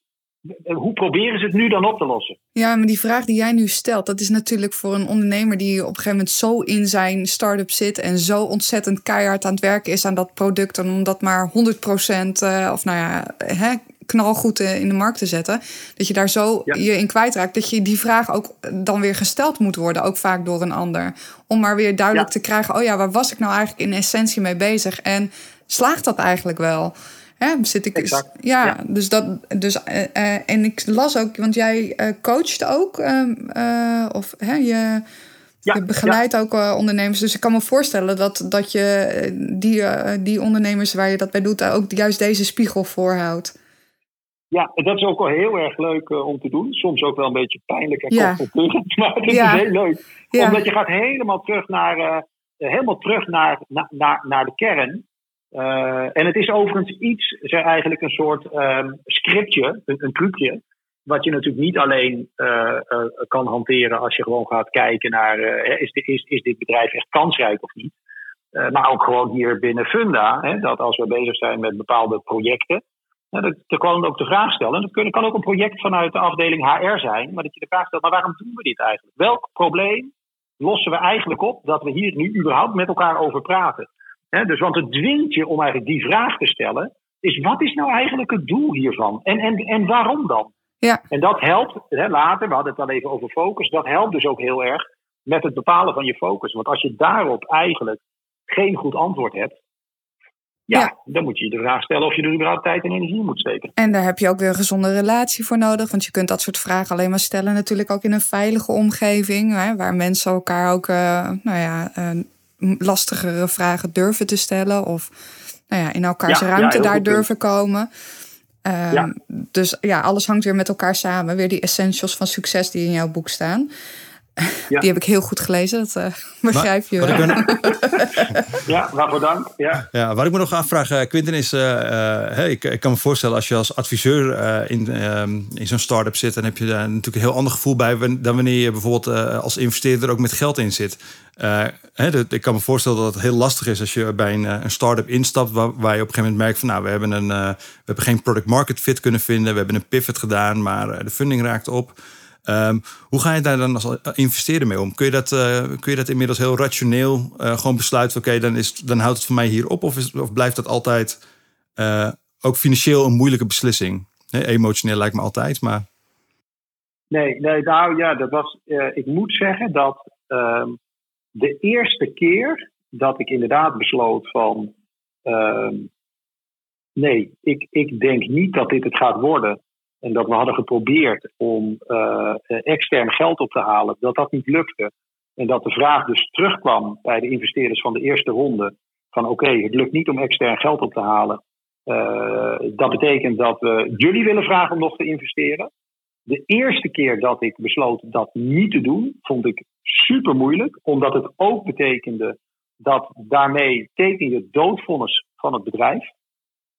hoe proberen ze het nu dan op te lossen? Ja, maar die vraag die jij nu stelt, dat is natuurlijk voor een ondernemer die op een gegeven moment zo in zijn start-up zit en zo ontzettend keihard aan het werken is aan dat product. En om dat maar 100% uh, of nou ja, hè, knalgoed in de markt te zetten. Dat je daar zo je in kwijtraakt. Dat je die vraag ook dan weer gesteld moet worden. Ook vaak door een ander. Om maar weer duidelijk te krijgen. Oh ja, waar was ik nou eigenlijk in essentie mee bezig? En slaagt dat eigenlijk wel? Hè, zit ik, exact. Ja, dus dat. Dus, en ik las ook, want jij coacht ook, ehm, of hè, je. je begeleidt ook ondernemers. Dus ik kan me voorstellen dat, dat je die, die ondernemers waar je dat bij doet, ook juist deze spiegel voorhoudt. Ja, dat is ook wel heel erg leuk uh, om te doen. Soms ook wel een beetje pijnlijk en ja. confronterend, <laughs> maar het is heel leuk. Omdat je gaat helemaal terug naar, uh, helemaal terug naar, naar, naar de kern. Uh, en het is overigens iets, zeg eigenlijk een soort um, scriptje, een, een, trucje. Wat je natuurlijk niet alleen kan hanteren als je gewoon gaat kijken naar: is, is, is dit bedrijf echt kansrijk of niet? maar ook gewoon hier binnen Funda, hè, dat als we bezig zijn met bepaalde projecten. Ja, dat, dan kan ook de vraag stellen. En dat kan ook een project vanuit de afdeling HR zijn. Maar dat je de vraag stelt, maar waarom doen we dit eigenlijk? Welk probleem lossen we eigenlijk op dat we hier nu überhaupt met elkaar over praten? Dus want het dwingt je om eigenlijk die vraag te stellen. Is wat is nou eigenlijk het doel hiervan? En, en, en waarom dan? Ja. En dat helpt, later, we hadden het al even over focus. Dat helpt dus ook heel erg met het bepalen van je focus. Want als je daarop eigenlijk geen goed antwoord hebt, ja, dan moet je je de vraag stellen of je er überhaupt tijd en energie moet steken. En daar heb je ook weer een gezonde relatie voor nodig. Want je kunt dat soort vragen alleen maar stellen natuurlijk ook in een veilige omgeving. Hè, waar mensen elkaar ook uh, nou ja, uh, lastigere vragen durven te stellen. Of nou ja, in elkaars ruimte daar durven komen. Um, dus ja, alles hangt weer met elkaar samen. Weer die essentials van succes die in jouw boek staan. Ja. Die heb ik heel goed gelezen, dat <laughs> uh, begrijp je wel. <laughs> ja, waarvoor dank. Ja. Ja, wat ik me nog afvraag, uh, Quinten, is... Uh, hey, ik, ik, kan me voorstellen als je als adviseur in, ehm, in zo'n start-up zit... dan heb je daar natuurlijk een heel ander gevoel bij... dan wanneer je bijvoorbeeld als investeerder ook met geld in zit. Hè, ik kan me voorstellen dat het heel lastig is als je bij een, een start-up instapt... Waar, waar, je op een gegeven moment merkt van... nou, we hebben, een, we hebben geen product market fit kunnen vinden... we hebben een pivot gedaan, maar de funding raakt op... Ehm, hoe ga je daar dan als investeerder mee om? Kun je dat, uh, kun je dat inmiddels heel rationeel uh, gewoon besluiten? Oké, dan dan, dan houdt het voor mij hier op. Of, of blijft dat altijd ook financieel een moeilijke beslissing? Nee, emotioneel lijkt me altijd, maar... Nee, nee nou ja, dat was, ik moet zeggen dat ehm, de eerste keer dat ik inderdaad besloot van... Ehm, nee, ik, ik denk niet dat dit het gaat worden. En dat we hadden geprobeerd om uh, extern geld op te halen, dat dat niet lukte. En dat de vraag dus terugkwam bij de investeerders van de eerste ronde: van oké, het lukt niet om extern geld op te halen. Uh, dat betekent dat we jullie willen vragen om nog te investeren. De eerste keer dat ik besloot dat niet te doen, vond ik super moeilijk, omdat het ook betekende dat daarmee teken je doodvonnis van het bedrijf.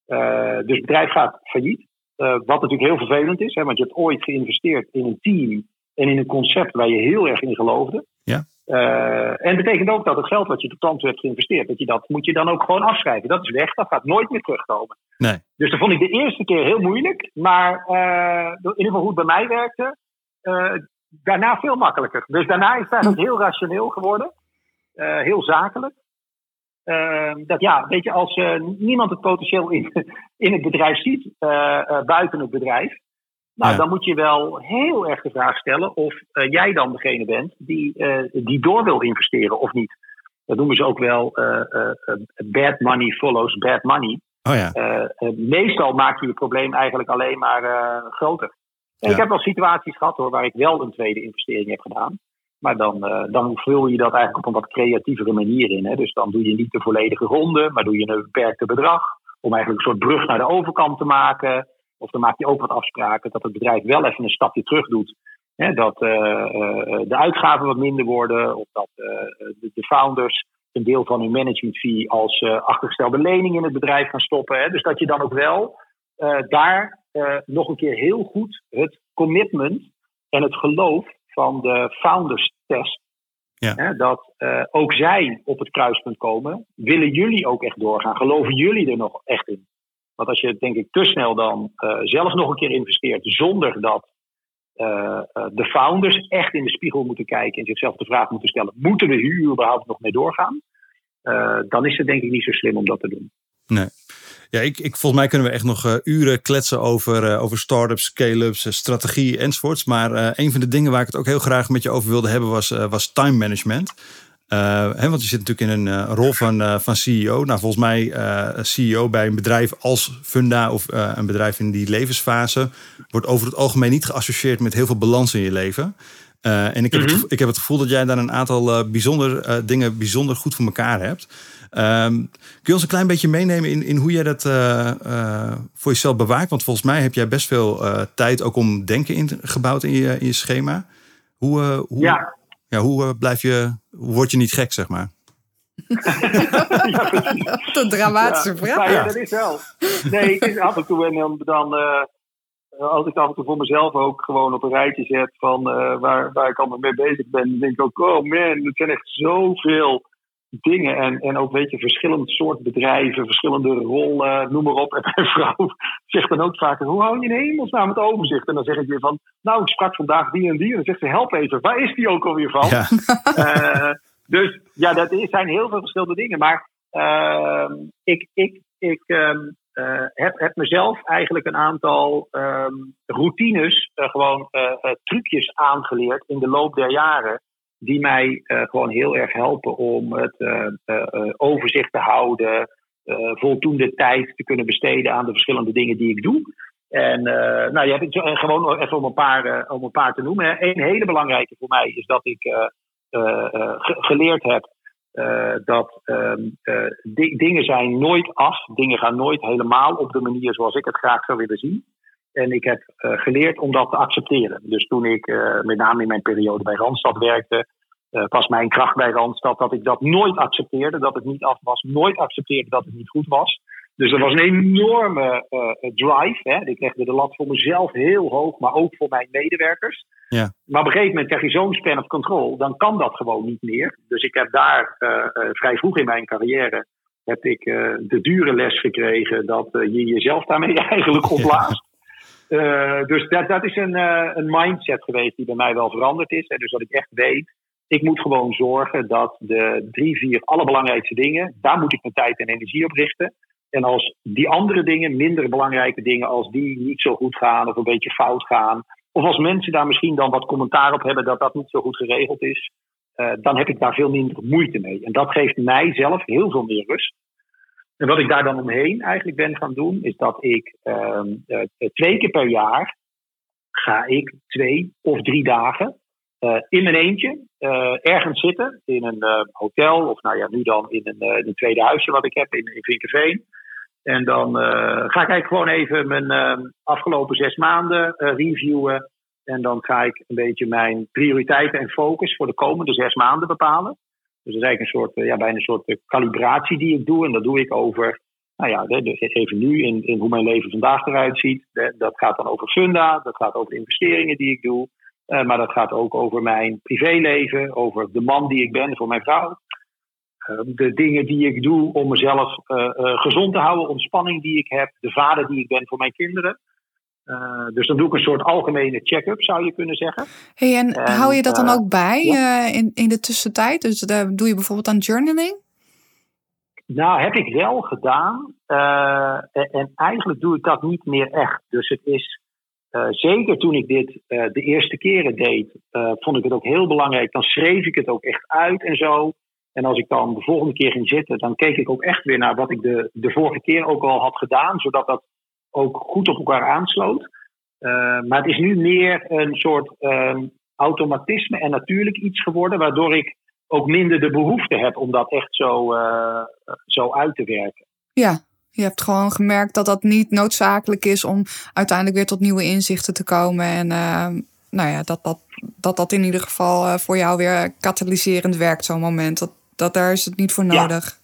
Uh, dus het bedrijf gaat failliet. Uh, wat natuurlijk heel vervelend is, hè, want je hebt ooit geïnvesteerd in een team en in een concept waar je heel erg in geloofde. Ja. Uh, en betekent ook dat het geld wat je tot dan toe hebt geïnvesteerd, dat, je dat moet je dan ook gewoon afschrijven. Dat is weg, dat gaat nooit meer terugkomen. Nee. Dus dat vond ik de eerste keer heel moeilijk, maar uh, in ieder geval hoe het bij mij werkte, daarna veel makkelijker. Dus daarna is het eigenlijk heel rationeel geworden, heel zakelijk. Ehm, dat ja, weet je, als uh, niemand het potentieel in, <laughs> in het bedrijf ziet, uh, buiten het bedrijf, nou, dan moet je wel heel erg de vraag stellen of jij dan degene bent die, die door wil investeren of niet. Dat noemen ze ook wel bad money follows bad money. Oh ja. meestal maak je je probleem eigenlijk alleen maar groter. Ik heb wel situaties gehad hoor, waar ik wel een tweede investering heb gedaan. Maar dan, uh, dan vul je dat eigenlijk op een wat creatievere manier in. Hè? Dus dan doe je niet de volledige ronde, maar doe je een beperkte bedrag. Om eigenlijk een soort brug naar de overkant te maken. Of dan maak je ook wat afspraken dat het bedrijf wel even een stapje terug doet. Hè? Dat uh, uh, de uitgaven wat minder worden. Of dat de, de, founders een deel van hun management fee als achtergestelde lening in het bedrijf gaan stoppen. Hè? Dus dat je dan ook wel daar nog een keer heel goed het commitment en het geloof van de founders test. Ja. Hè, dat uh, ook zij op het kruispunt komen. Willen jullie ook echt doorgaan? Geloven jullie er nog echt in? Want als je denk ik te snel dan uh, zelf nog een keer investeert zonder dat uh, de founders echt in de spiegel moeten kijken en zichzelf de vraag moeten stellen: moeten we hier überhaupt nog mee doorgaan? dan is het denk ik niet zo slim om dat te doen. Nee. Ja, ik, ik, volgens mij kunnen we echt nog uh, uren kletsen over, uh, over start-ups, scale-ups, uh, strategie enzovoorts. Maar een van de dingen waar ik het ook heel graag met je over wilde hebben was, was time management. hè, want je zit natuurlijk in een rol van, van CEO. Nou, volgens mij CEO bij een bedrijf als Funda of een bedrijf in die levensfase wordt over het algemeen niet geassocieerd met heel veel balans in je leven. en ik heb, het, mhm. ik heb het gevoel dat jij daar een aantal bijzonder, dingen bijzonder goed voor elkaar hebt. Um, kun je ons een klein beetje meenemen in, in hoe jij dat uh, uh, voor jezelf bewaakt? Want volgens mij heb jij best veel uh, tijd ook om denken ingebouwd in je, in je schema. Hoe, hoe, ja. Ja, hoe blijf je, hoe word je niet gek, zeg maar? <laughs> Wat een dramatische vraag. Ja, ja, dat is wel. Nee, het is af en toe en dan, dan als ik af en toe voor mezelf ook gewoon op een rijtje zet van waar, waar ik allemaal mee bezig ben, dan denk ik ook, oh man, het zijn echt zoveel dingen. En, en ook, weet je, verschillend soort bedrijven, verschillende rollen, noem maar op. <laughs> En mijn vrouw zegt dan ook vaker, hoe hou je in hemelsnaam het overzicht? En dan zeg ik weer van, nou, ik sprak vandaag die en die. En dan zegt ze, help even, waar is die ook alweer van? Ja. Uh, <laughs> dus ja, dat zijn heel veel verschillende dingen. Maar uh, ik, ik, ik uh, heb, heb mezelf eigenlijk een aantal ehm, routines, eh, gewoon trucjes aangeleerd in de loop der jaren die mij uh, gewoon heel erg helpen om het uh, uh, overzicht te houden, voldoende tijd te kunnen besteden aan de verschillende dingen die ik doe. En nou, je hebt het gewoon even om een paar, om een paar te noemen. Een hele belangrijke voor mij is dat ik geleerd heb dat ehm, dingen zijn nooit af, dingen gaan nooit helemaal op de manier zoals ik het graag zou willen zien. En ik heb uh, geleerd om dat te accepteren. Dus toen ik uh, met name in mijn periode bij Randstad werkte, uh, was mijn kracht bij Randstad dat ik dat nooit accepteerde, dat het niet af was, nooit accepteerde dat het niet goed was. Dus er was een enorme drive. Hè. Ik legde de lat voor mezelf heel hoog, maar ook voor mijn medewerkers. Ja. Maar op een gegeven moment krijg je zo'n span of control, dan kan dat gewoon niet meer. Dus ik heb daar vrij vroeg in mijn carrière heb ik de dure les gekregen dat je jezelf daarmee <laughs> eigenlijk opblaast. Uh, dus dat, is een, uh, een mindset geweest die bij mij wel veranderd is. Dus dat ik echt weet, ik moet gewoon zorgen dat de drie, vier allerbelangrijkste dingen, daar moet ik mijn tijd en energie op richten. En als die andere dingen, minder belangrijke dingen, als die niet zo goed gaan of een beetje fout gaan, of als mensen daar misschien dan wat commentaar op hebben dat dat niet zo goed geregeld is, uh, dan heb ik daar veel minder moeite mee. En dat geeft mij zelf heel veel meer rust. En wat ik daar dan omheen eigenlijk ben gaan doen, is dat ik uh, twee keer per jaar ga ik twee of drie dagen uh, in mijn eentje uh, ergens zitten. In een hotel of nou ja, nu dan in een, in een tweede huisje wat ik heb in, in Vinkerveen. En dan ga ik eigenlijk gewoon even mijn ehm, afgelopen zes maanden reviewen. En dan ga ik een beetje mijn prioriteiten en focus voor de komende zes maanden bepalen. Dus dat is eigenlijk een soort, eh, ja, bijna een soort calibratie die ik doe. En dat doe ik over, nou ja, even nu in, hoe mijn leven vandaag eruit ziet. Dat gaat dan over funda, dat gaat over investeringen die ik doe. Uh, maar dat gaat ook over mijn privéleven, over de man die ik ben voor mijn vrouw. Uh, de dingen die ik doe om mezelf gezond te houden, ontspanning die ik heb, de vader die ik ben voor mijn kinderen. Uh, dus dan doe ik een soort algemene check-up, zou je kunnen zeggen. Hey, en, hou je dat dan uh, ook bij ja. uh, in, in de tussentijd? Dus doe je bijvoorbeeld aan journaling? Nou, heb ik wel gedaan. En, en, eigenlijk doe ik dat niet meer echt. Dus het is zeker toen ik dit de eerste keren deed, vond ik het ook heel belangrijk. Dan schreef ik het ook echt uit en zo. En als ik dan de volgende keer ging zitten, dan keek ik ook echt weer naar wat ik de, de vorige keer ook al had gedaan, zodat dat ook goed op elkaar aansloot. Uh, maar het is nu meer een soort uh, automatisme en natuurlijk iets geworden, waardoor ik ook minder de behoefte heb om dat echt zo, uh, zo uit te werken. Ja, je hebt gewoon gemerkt dat dat niet noodzakelijk is om uiteindelijk weer tot nieuwe inzichten te komen. En ehm, nou ja, dat dat, dat dat in ieder geval eh, voor jou weer katalyserend werkt, zo'n moment. Dat, dat daar is het niet voor nodig.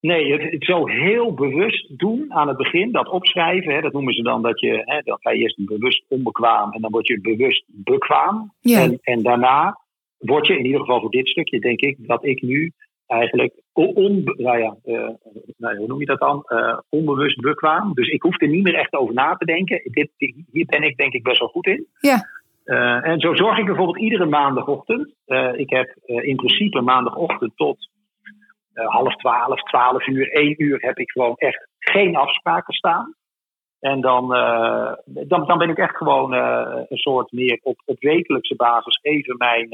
Nee, het, het zo heel bewust doen aan het begin, dat opschrijven, hè, dat noemen ze dan dat je, hè, dan ga je eerst bewust onbekwaam en dan word je bewust bekwaam. Ja. En, en daarna word je, in ieder geval voor dit stukje, denk ik, dat ik nu eigenlijk on, nou ja, uh, nou, hoe noem je dat dan? Uh, onbewust bekwaam. Dus ik hoef er niet meer echt over na te denken. Dit, hier ben ik denk ik best wel goed in. Ja. Uh, en zo zorg ik bijvoorbeeld iedere maandagochtend. ik heb in principe maandagochtend tot half twaalf, twaalf uur, één uur heb ik gewoon echt geen afspraken staan. En dan, uh, dan, dan ben ik echt gewoon uh, een soort meer op, op wekelijkse basis even mijn,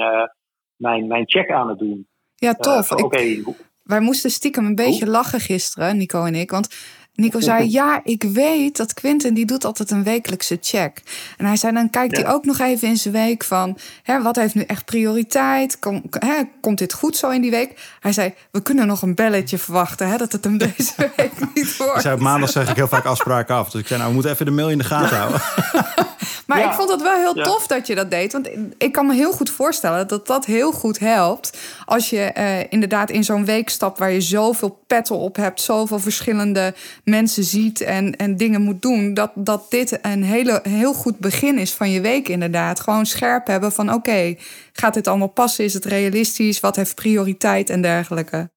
mijn, mijn check aan het doen. Ja, tof. Oké. Wij moesten stiekem een beetje lachen gisteren, Nico en ik. Want Nico zei, ja, ik weet dat Quinten die doet altijd een wekelijkse check. En hij zei, dan kijkt hij ook nog even in zijn week van... Hè, wat heeft nu echt prioriteit? Kom, hè, komt dit goed zo in die week? Hij zei, we kunnen nog een belletje verwachten... Hè, dat het hem <laughs> deze week niet wordt. Zei, op maandag zeg ik heel vaak afspraken af. Dus ik zei, nou, we moeten even de mail in de gaten houden. <laughs> Maar ik vond het wel heel tof dat je dat deed. Want ik kan me heel goed voorstellen dat dat heel goed helpt. Als je uh, inderdaad in zo'n week stapt waar je zoveel petten op hebt, zoveel verschillende mensen ziet en, en dingen moet doen. Dat, dat dit een hele, heel goed begin is van je week, inderdaad. Gewoon scherp hebben van: oké, gaat dit allemaal passen? Is het realistisch? Wat heeft prioriteit en dergelijke?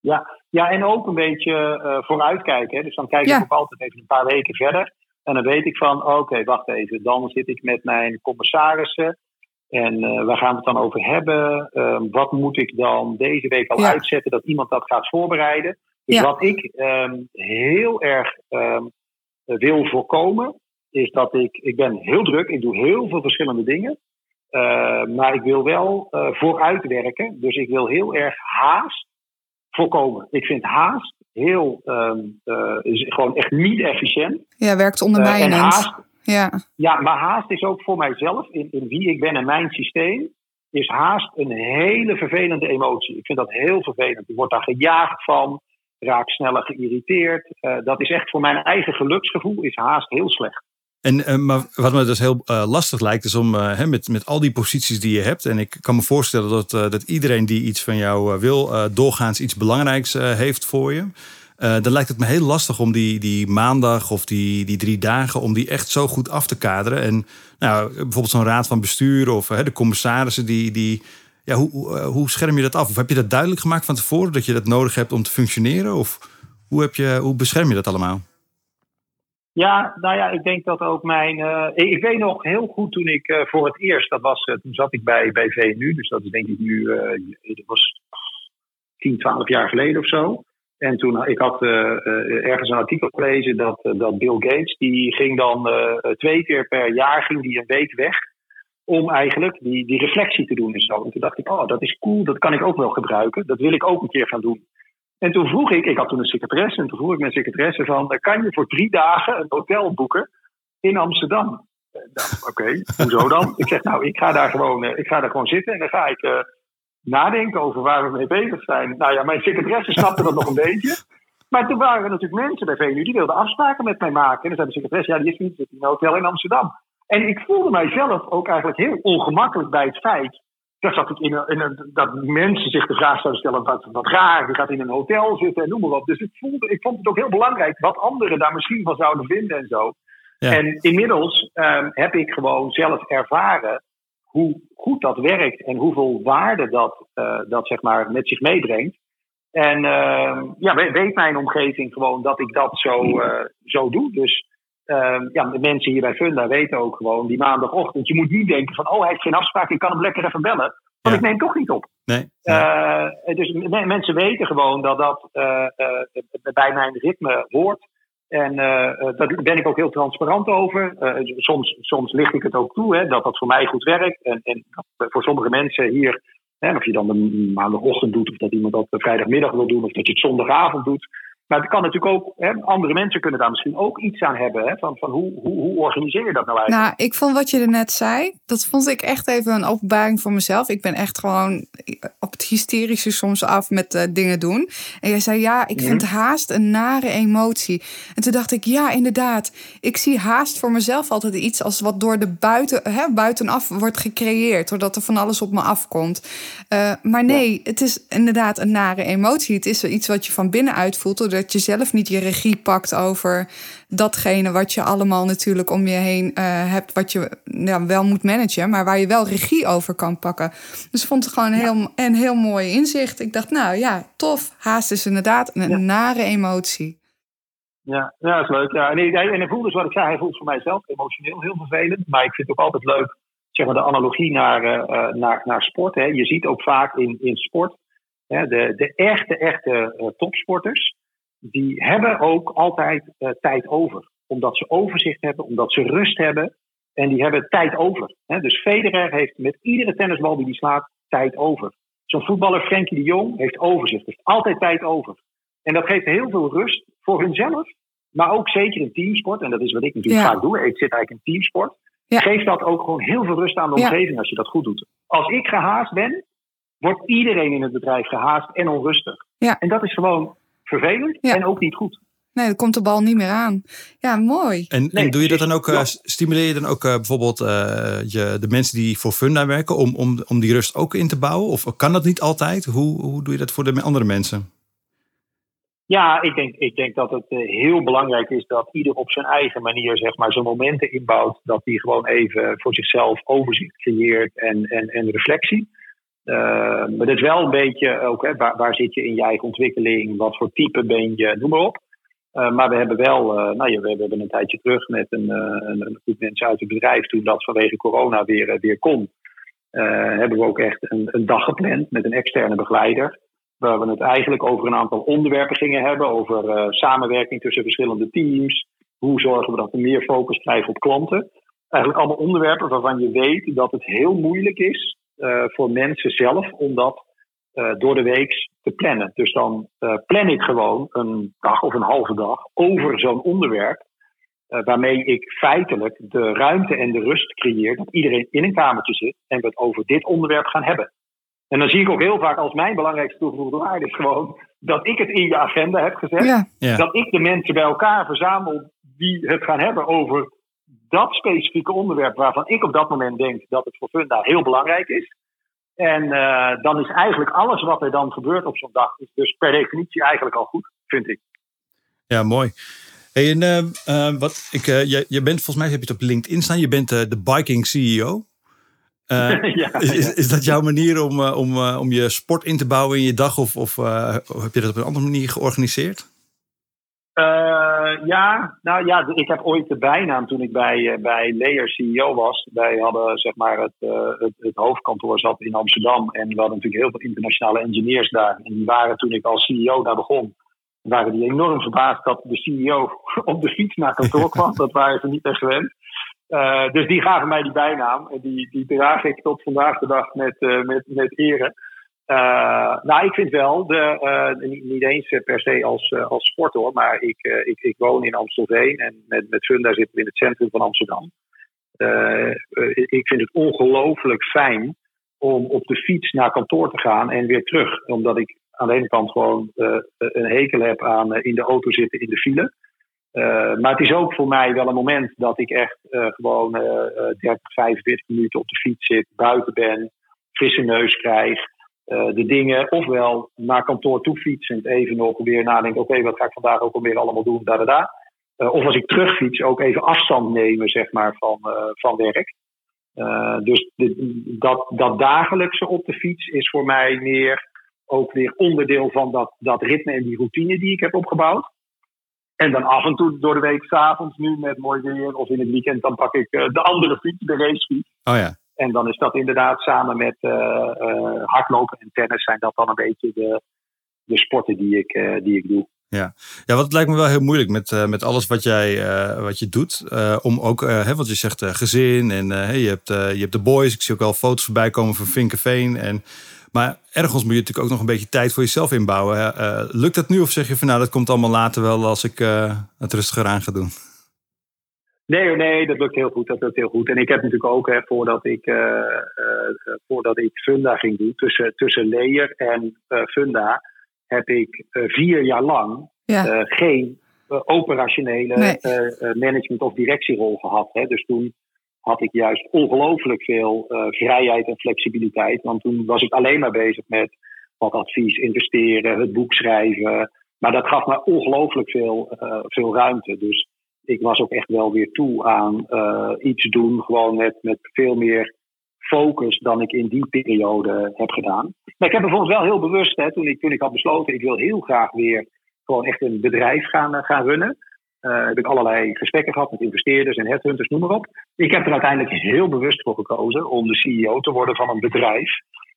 Ja, ja en ook een beetje uh, vooruitkijken. Hè? Dus dan kijk ik ook altijd even een paar weken verder. En dan weet ik van, oké, wacht even, dan zit ik met mijn commissarissen. En uh, waar gaan we het dan over hebben? Uh, wat moet ik dan deze week al uitzetten dat iemand dat gaat voorbereiden? Dus wat ik um, heel erg um, wil voorkomen, is dat ik, ik ben heel druk, ik doe heel veel verschillende dingen. Uh, maar ik wil wel uh, vooruitwerken. Dus ik wil heel erg haast voorkomen. Ik vind haast heel, um, uh, is gewoon echt niet efficiënt. Ja, werkt ondermijnend. Uh, haast, ja. ja, maar haast is ook voor mijzelf, in, in wie ik ben en mijn systeem, is haast een hele vervelende emotie. Ik vind dat heel vervelend. Ik word daar gejaagd van, raak sneller geïrriteerd. Uh, dat is echt voor mijn eigen geluksgevoel, is haast heel slecht. En, uh, maar wat me dus heel uh, lastig lijkt, is om uh, met, met al die posities die je hebt. En ik kan me voorstellen dat, dat iedereen die iets van jou wil, doorgaans iets belangrijks heeft voor je. dan lijkt het me heel lastig om die, die maandag of die, die drie dagen, om die echt zo goed af te kaderen. En nou, bijvoorbeeld zo'n raad van bestuur of de commissarissen, die, die, ja, hoe, hoe scherm je dat af? Of heb je dat duidelijk gemaakt van tevoren dat je dat nodig hebt om te functioneren? Of hoe, heb je, hoe bescherm je dat allemaal? Ja, nou ja, ik denk dat ook mijn. Uh, ik, weet nog heel goed toen ik uh, voor het eerst, dat was, toen zat ik bij, bij VNU, dus dat is denk ik nu, dat was 10, 12 jaar geleden of zo. En toen, ik had ergens een artikel gelezen dat, dat Bill Gates, die ging dan twee keer per jaar, ging die een week weg. Om eigenlijk die, die reflectie te doen en zo. En toen dacht ik, oh, dat is cool, dat kan ik ook wel gebruiken. Dat wil ik ook een keer gaan doen. En toen vroeg ik, ik had toen een secretaresse, en toen vroeg ik mijn secretaresse van, kan je voor drie dagen een hotel boeken in Amsterdam? Nou, Oké, okay, <laughs> hoezo dan? Ik zeg, nou, ik ga daar gewoon, ik ga daar gewoon zitten en dan ga ik uh, nadenken over waar we mee bezig zijn. Nou ja, mijn secretaresse snapte dat nog een beetje. Maar toen waren er natuurlijk mensen bij VNU die wilden afspraken met mij maken. En dan zei de secretaresse, ja, die is niet in een hotel in Amsterdam. En ik voelde mijzelf ook eigenlijk heel ongemakkelijk bij het feit zat ik in, een, in een, dat mensen zich de vraag zouden stellen: wat, wat raar, je gaat in een hotel zitten en noem maar op. Dus ik, voelde, ik vond het ook heel belangrijk wat anderen daar misschien van zouden vinden en zo. En inmiddels um, heb ik gewoon zelf ervaren hoe goed dat werkt en hoeveel waarde dat, uh, dat zeg maar met zich meebrengt. En uh, ja, weet mijn omgeving gewoon dat ik dat zo, uh, zo doe. Dus uh, ja, de mensen hier bij Funda weten ook gewoon die maandagochtend. Je moet niet denken van, oh, hij heeft geen afspraak, ik kan hem lekker even bellen. Want ik neem toch niet op. Nee. Uh, dus mensen weten gewoon dat dat uh, bij mijn ritme hoort. En daar ben ik ook heel transparant over. soms, soms licht ik het ook toe, hè, dat dat voor mij goed werkt. En, en voor sommige mensen hier, hè, of je dan de maandagochtend doet, of dat iemand dat vrijdagmiddag wil doen, of dat je het zondagavond doet. Maar het kan natuurlijk ook, hè, andere mensen kunnen daar misschien ook iets aan hebben. Hè, van van hoe, hoe, hoe organiseer je dat nou eigenlijk? Nou, ik vond wat je er net zei, dat vond ik echt even een openbaring voor mezelf. Ik ben echt gewoon op het hysterische soms af met uh, dingen doen. En jij zei, ja, ik vind haast een nare emotie. En toen dacht ik, ja, inderdaad. Ik zie haast voor mezelf altijd iets als wat door de buiten, hè, buitenaf wordt gecreëerd. Doordat er van alles op me afkomt. Uh, maar nee, het is inderdaad een nare emotie. Het is iets wat je van binnenuit voelt dat je zelf niet je regie pakt over datgene wat je allemaal natuurlijk om je heen uh, hebt, wat je ja, wel moet managen, maar waar je wel regie over kan pakken. Dus ik vond het gewoon een, heel, een heel mooi inzicht. Ik dacht, nou ja, tof. Haast is inderdaad een nare emotie. Ja, ja, dat is leuk. Ja. En, hij, en hij voelt dus wat ik zei, hij voelt voor mijzelf emotioneel heel vervelend. Maar ik vind het ook altijd leuk, zeg maar, de analogie naar, uh, naar, naar sport. Hè. Je ziet ook vaak in, in sport hè, de, de echte, echte uh, topsporters die hebben ook altijd uh, tijd over. Omdat ze overzicht hebben, omdat ze rust hebben. En die hebben tijd over. Hè? Dus Federer heeft met iedere tennisbal die hij slaat tijd over. Zo'n voetballer, Frenkie de Jong, heeft overzicht. Heeft altijd tijd over. En dat geeft heel veel rust voor hunzelf. Maar ook zeker in teamsport. En dat is wat ik natuurlijk vaak doe. Ik zit eigenlijk in teamsport. Geeft dat ook gewoon heel veel rust aan de omgeving als je dat goed doet. Als ik gehaast ben, wordt iedereen in het bedrijf gehaast en onrustig. En dat is gewoon vervelend en ook niet goed. Nee, dan komt de bal niet meer aan. Ja, mooi. En, en doe je dat dan ook, uh, stimuleer je dan ook uh, bijvoorbeeld uh, je, de mensen die voor Funda werken om, om, om die rust ook in te bouwen? Of kan dat niet altijd? Hoe, hoe doe je dat voor de andere mensen? Ja, ik denk, ik denk dat het heel belangrijk is dat ieder op zijn eigen manier zeg maar, zijn momenten inbouwt. Dat hij gewoon even voor zichzelf overzicht creëert en, en, en reflectie. Maar dat is wel een beetje ook, hè, waar, zit je in je eigen ontwikkeling? Wat voor type ben je? Noem maar op. Uh, maar we hebben wel, uh, nou ja, we hebben een tijdje terug met een, uh, een, een groep mensen uit het bedrijf, toen dat vanwege corona weer, weer kon, hebben we ook echt een, een, dag gepland met een externe begeleider. Waar we het eigenlijk over een aantal onderwerpen gingen hebben. Over samenwerking tussen verschillende teams. Hoe zorgen we dat we meer focus krijgen op klanten. Eigenlijk allemaal onderwerpen waarvan je weet dat het heel moeilijk is voor mensen zelf om dat uh, door de week te plannen. Dus dan uh, plan ik gewoon een dag of een halve dag over zo'n onderwerp. Uh, waarmee ik feitelijk de ruimte en de rust creëer dat iedereen in een kamertje zit en we het over dit onderwerp gaan hebben. En dan zie ik ook heel vaak als mijn belangrijkste toegevoegde waarde is gewoon dat ik het in je agenda heb gezet. Ja. Ja. Dat ik de mensen bij elkaar verzamel die het gaan hebben over dat specifieke onderwerp waarvan ik op dat moment denk dat het voor Funda heel belangrijk is. En uh, dan is eigenlijk alles wat er dan gebeurt op zo'n dag, is dus per definitie eigenlijk al goed, vind ik. Ja, mooi. Hey, en, uh, uh, wat ik, je, je bent volgens mij heb je het op LinkedIn staan. Je bent de Biking CEO. <laughs> ja, is, is, dat jouw manier om, om, om je sport in te bouwen in je dag? Of, of heb je dat op een andere manier georganiseerd? Uh, ja, nou ja, ik heb ooit de bijnaam toen ik bij, uh, bij Layer CEO was. Wij hadden zeg maar het, uh, het, het, hoofdkantoor zat in Amsterdam en we hadden natuurlijk heel veel internationale engineers daar. En die waren toen ik als CEO daar begon, waren die enorm verbaasd dat de CEO <laughs> op de fiets naar kantoor kwam. <laughs> dat waren ze niet echt gewend. dus die gaven mij die bijnaam en die, die draag ik tot vandaag de dag met, met, met ere. Uh, nou, ik vind wel, de, uh, niet, eens per se als, uh, als sport hoor, maar ik, ik, ik woon in Amstelveen en met, met Funda zitten we in het centrum van Amsterdam. ik vind het ongelooflijk fijn om op de fiets naar kantoor te gaan en weer terug. Omdat ik aan de ene kant gewoon een hekel heb aan in de auto zitten in de file. maar het is ook voor mij wel een moment dat ik echt gewoon 30, 45 minuten op de fiets zit, buiten ben, frisse neus krijg. Uh, de dingen ofwel naar kantoor toe fietsend even nog weer nadenken, oké, wat ga ik vandaag ook alweer allemaal doen, da da. Uh, of als ik terugfiets ook even afstand nemen, zeg maar, van, uh, van werk. dus dat, dat dagelijkse op de fiets is voor mij meer ook weer onderdeel van dat, dat ritme en die routine die ik heb opgebouwd. En dan af en toe door de week, s'avonds nu met mooi weer of in het weekend, dan pak ik de andere fiets, de racefiets. Oh ja. En dan is dat inderdaad samen met uh, hardlopen en tennis zijn dat dan een beetje de, de sporten die ik, uh, die ik doe. Ja. ja, wat lijkt me wel heel moeilijk met, met alles wat jij wat je doet. om ook, hè, wat je zegt, gezin en je, hebt, je hebt de boys. Ik zie ook al foto's voorbij komen van Vinkerveen. En, maar ergens moet je natuurlijk ook nog een beetje tijd voor jezelf inbouwen. lukt dat nu of zeg je van nou dat komt allemaal later wel als ik het rustiger aan ga doen? Nee, nee, dat lukt heel goed. Dat lukt heel goed. En ik heb natuurlijk ook, hè, voordat, ik, uh, uh, voordat ik Funda ging doen, tussen, tussen Leer en uh, Funda, heb ik vier jaar lang ja. geen operationele nee. management- of directierol gehad. Hè. Dus toen had ik juist ongelooflijk veel vrijheid en flexibiliteit. Want toen was ik alleen maar bezig met wat advies, investeren, het boek schrijven. Maar dat gaf me ongelooflijk veel, veel ruimte. Dus ik was ook echt wel weer toe aan uh, iets doen, gewoon met, met veel meer focus dan ik in die periode heb gedaan. Maar ik heb bijvoorbeeld wel heel bewust, hè, toen, ik, toen ik had besloten, ik wil heel graag weer gewoon echt een bedrijf gaan, uh, gaan runnen. Uh, heb ik allerlei gesprekken gehad met investeerders en headhunters, noem maar op. Ik heb er uiteindelijk heel bewust voor gekozen om de CEO te worden van een bedrijf.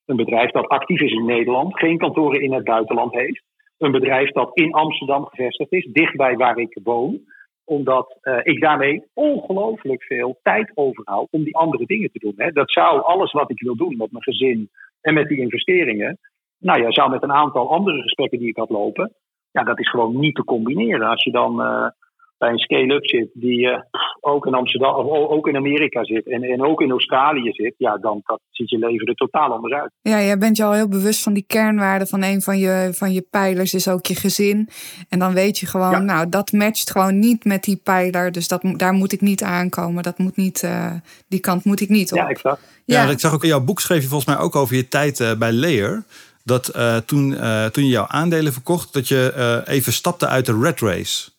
Een bedrijf dat actief is in Nederland, geen kantoren in het buitenland heeft. Een bedrijf dat in Amsterdam gevestigd is, dichtbij waar ik woon. Omdat uh, ik daarmee ongelooflijk veel tijd overhoud om die andere dingen te doen. Hè. Dat zou alles wat ik wil doen met mijn gezin en met die investeringen. Nou ja, zou met een aantal andere gesprekken die ik had lopen. Ja, dat is gewoon niet te combineren. Als je dan uh, bij een scale-up zit die uh, ook in Amsterdam of ook in Amerika zit en, en ook in Australië zit, ja, dan dat ziet je leven er totaal anders uit. Ja, jij bent je al heel bewust van die kernwaarden van een van je, van je pijlers is ook je gezin. En dan weet je gewoon, ja. nou, dat matcht gewoon niet met die pijler, dus dat, daar moet ik niet aankomen. Dat moet niet, uh, die kant moet ik niet op. Ja, exact. Ja, ja, ik zag ook in jouw boek schreef je volgens mij ook over je tijd uh, bij Layer. Dat uh, toen, toen je jouw aandelen verkocht, dat je even stapte uit de red race.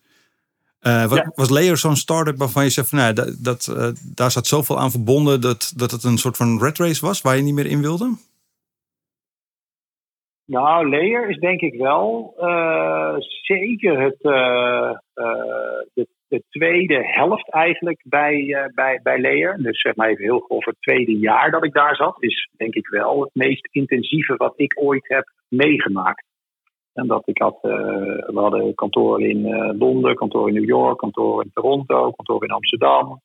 Uh, was, ja. was Layer zo'n start-up waarvan je zegt van nou, dat, dat uh, daar zat zoveel aan verbonden dat, dat het een soort van red race was waar je niet meer in wilde? Nou, Layer is denk ik wel uh, zeker het, de, de, tweede helft eigenlijk bij, bij, bij Layer. Dus zeg maar even heel grof het tweede jaar dat ik daar zat, is denk ik wel het meest intensieve wat ik ooit heb meegemaakt. En dat ik had, uh, we hadden kantoor in uh, Londen, kantoor in New York, kantoor in Toronto, kantoor in Amsterdam.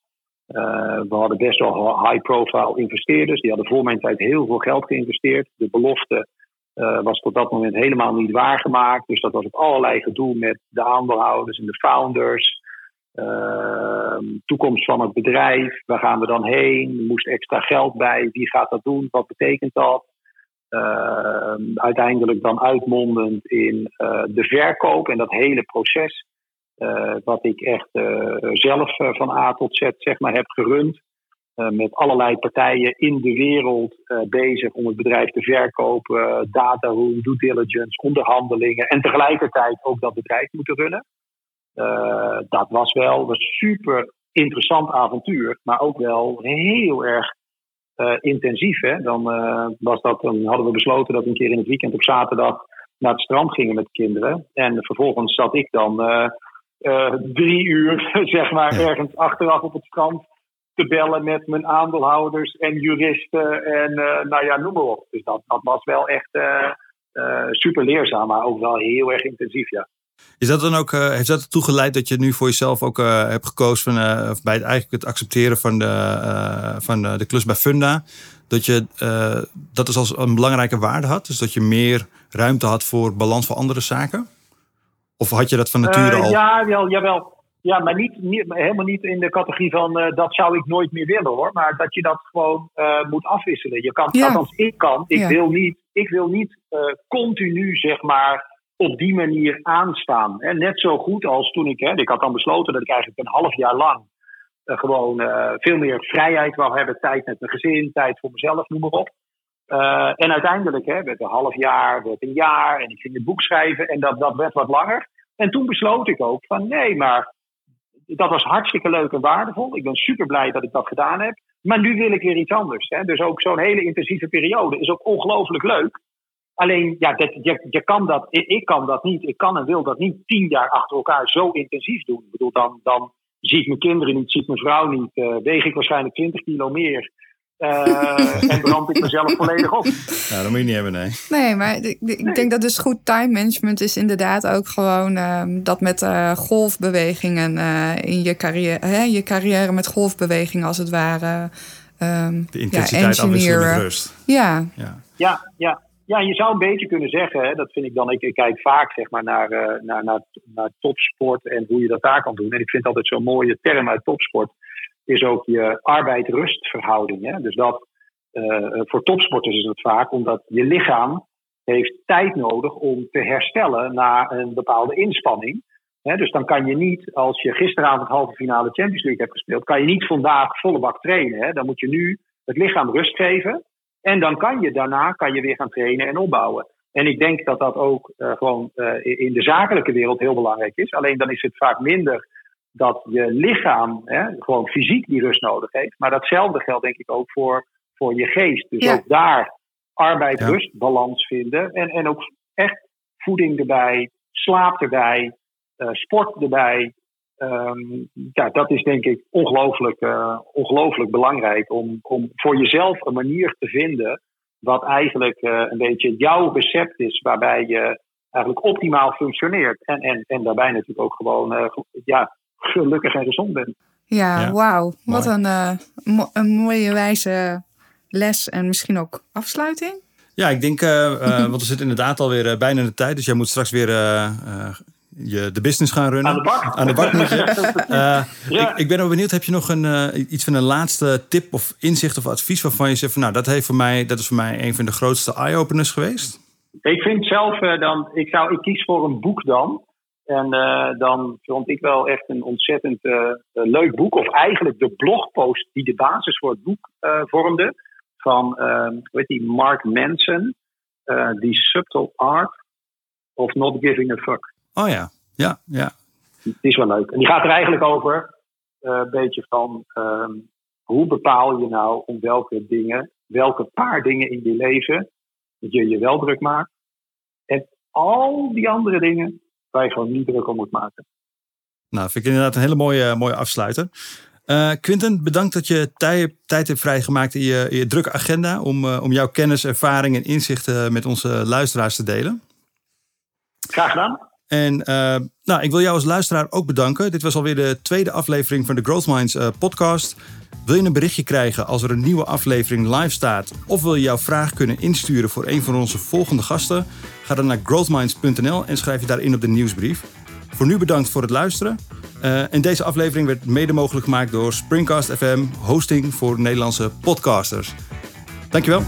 Uh, we hadden best wel high-profile investeerders. Die hadden voor mijn tijd heel veel geld geïnvesteerd. De belofte was tot dat moment helemaal niet waargemaakt. Dus dat was het allerlei gedoe met de aandeelhouders en de founders. Ehm, toekomst van het bedrijf. Waar gaan we dan heen? Er moest extra geld bij. Wie gaat dat doen? Wat betekent dat? Uh, uiteindelijk dan uitmondend in uh, de verkoop en dat hele proces. Uh, wat ik echt zelf van A tot Z zeg maar, heb gerund. met allerlei partijen in de wereld bezig om het bedrijf te verkopen. data room, due diligence, onderhandelingen. En tegelijkertijd ook dat bedrijf moeten runnen. dat was wel een super interessant avontuur. Maar ook wel heel erg uh, intensief. Hè? Dan, uh, was dat, dan hadden we besloten dat we een keer in het weekend op zaterdag naar het strand gingen met de kinderen. En vervolgens zat ik dan uh, drie uur, <laughs> zeg maar, ergens achteraf op het strand te bellen met mijn aandeelhouders en juristen en nou ja, noem maar op. Dus dat, dat was wel echt super leerzaam, maar ook wel heel erg intensief, ja. Is dat dan ook, uh, heeft dat ertoe geleid dat je nu voor jezelf ook uh, hebt gekozen van, uh, bij het, eigenlijk het accepteren van de, van de klus bij Funda? Dat je dat dus als een belangrijke waarde had? Dus dat je meer ruimte had voor balans voor andere zaken? Of had je dat van nature al? Ja, wel, jawel. Ja, maar niet, niet, helemaal niet in de categorie van dat zou ik nooit meer willen hoor. Maar dat je dat gewoon moet afwisselen. Je kan, ja. althans ik kan. Ik ja. wil niet, ik wil niet continu zeg maar op die manier aanstaan. Net zo goed als toen ik, hè, ik had dan besloten dat ik eigenlijk een half jaar lang uh, gewoon uh, veel meer vrijheid wou hebben. Tijd met mijn gezin, tijd voor mezelf, noem maar op. Uh, en uiteindelijk hè, werd een half jaar, werd een jaar en ik ging het boek schrijven en dat, dat werd wat langer. En toen besloot ik ook van nee, maar dat was hartstikke leuk en waardevol. Ik ben super blij dat ik dat gedaan heb. Maar nu wil ik weer iets anders. Hè. Dus ook zo'n hele intensieve periode is ook ongelooflijk leuk. Alleen, ja, dat, je, je kan dat, ik, ik, kan dat niet. Ik kan en wil dat niet tien jaar achter elkaar zo intensief doen. Ik bedoel, dan, dan zie ik mijn kinderen niet, zie ik mijn vrouw niet, uh, weeg ik waarschijnlijk 20 kilo meer. Uh, <laughs> en brand ik mezelf volledig op. Ja, dat moet je niet hebben, nee. Nee, maar ik, ik nee. denk dat dus goed time management is inderdaad ook gewoon uh, dat met uh, golfbewegingen in je carrière, hè, je carrière met golfbewegingen als het ware. Um, de intensiteit ja, afwisselen met rust. Ja. Ja, ja. ja. Ja, je zou een beetje kunnen zeggen, hè, dat vind ik dan, ik, kijk vaak zeg maar, naar, uh, naar, naar, naar topsport en hoe je dat daar kan doen. En ik vind altijd zo'n mooie term uit topsport, is ook je arbeid-rust verhouding. Dus dat, uh, voor topsporters is het vaak omdat je lichaam heeft tijd nodig om te herstellen na een bepaalde inspanning. He, dus dan kan je niet, als je gisteravond halve finale Champions League hebt gespeeld, kan je niet vandaag volle bak trainen. Hè? Dan moet je nu het lichaam rust geven. En dan kan je daarna kan je weer gaan trainen en opbouwen. En ik denk dat dat ook uh, gewoon uh, in de zakelijke wereld heel belangrijk is. Alleen dan is het vaak minder dat je lichaam hè, gewoon fysiek die rust nodig heeft. Maar datzelfde geldt denk ik ook voor, voor je geest. Dus ja. ook daar arbeid-rust ja. balans vinden. En, en ook echt voeding erbij, slaap erbij, uh, sport erbij. Um, ja, dat is denk ik ongelooflijk, uh, ongelooflijk belangrijk om, om voor jezelf een manier te vinden wat eigenlijk uh, een beetje jouw recept is, waarbij je eigenlijk optimaal functioneert. En, en, en daarbij natuurlijk ook gewoon uh, ja, gelukkig en gezond bent. Ja, wauw. Wat een, een mooie wijze les en misschien ook afsluiting. Ja, ik denk, <laughs> want we zitten inderdaad alweer bijna in de tijd. Dus jij moet straks weer je de business gaan runnen. Aan de bak. Aan de bak moet je. <laughs> Uh, ja. ik, ik, ben ook benieuwd, heb je nog een, uh, iets van een laatste tip of inzicht of advies waarvan je zegt van nou, dat, heeft voor mij, dat is voor mij een van de grootste eye-openers geweest? Ik vind zelf uh, dan, ik, zou, ik kies voor een boek dan. En dan vond ik wel echt een ontzettend leuk boek. Of eigenlijk de blogpost die de basis voor het boek vormde. Van, hoe heet die, Mark Manson. die Subtle Art of Not Giving a Fuck. Oh ja, ja, ja. Het is wel leuk. En die gaat er eigenlijk over uh, een beetje van um, hoe bepaal je nou om welke dingen, welke paar dingen in je leven je je wel druk maakt. En al die andere dingen waar je gewoon niet druk om moet maken. Nou, vind ik inderdaad een hele mooie, mooie afsluiter. Uh, Quinten, bedankt dat je tijd, tijd hebt vrijgemaakt in je, in je drukke agenda om, uh, om jouw kennis, ervaring en inzichten met onze luisteraars te delen. Graag gedaan. En uh, nou, ik wil jou als luisteraar ook bedanken. Dit was alweer de tweede aflevering van de Growth Minds uh, podcast. Wil je een berichtje krijgen als er een nieuwe aflevering live staat? Of wil je jouw vraag kunnen insturen voor een van onze volgende gasten? Ga dan naar growthminds.nl en schrijf je daarin op de nieuwsbrief. Voor nu bedankt voor het luisteren. Uh, en deze aflevering werd mede mogelijk gemaakt door Springcast FM, hosting voor Nederlandse podcasters. Dankjewel.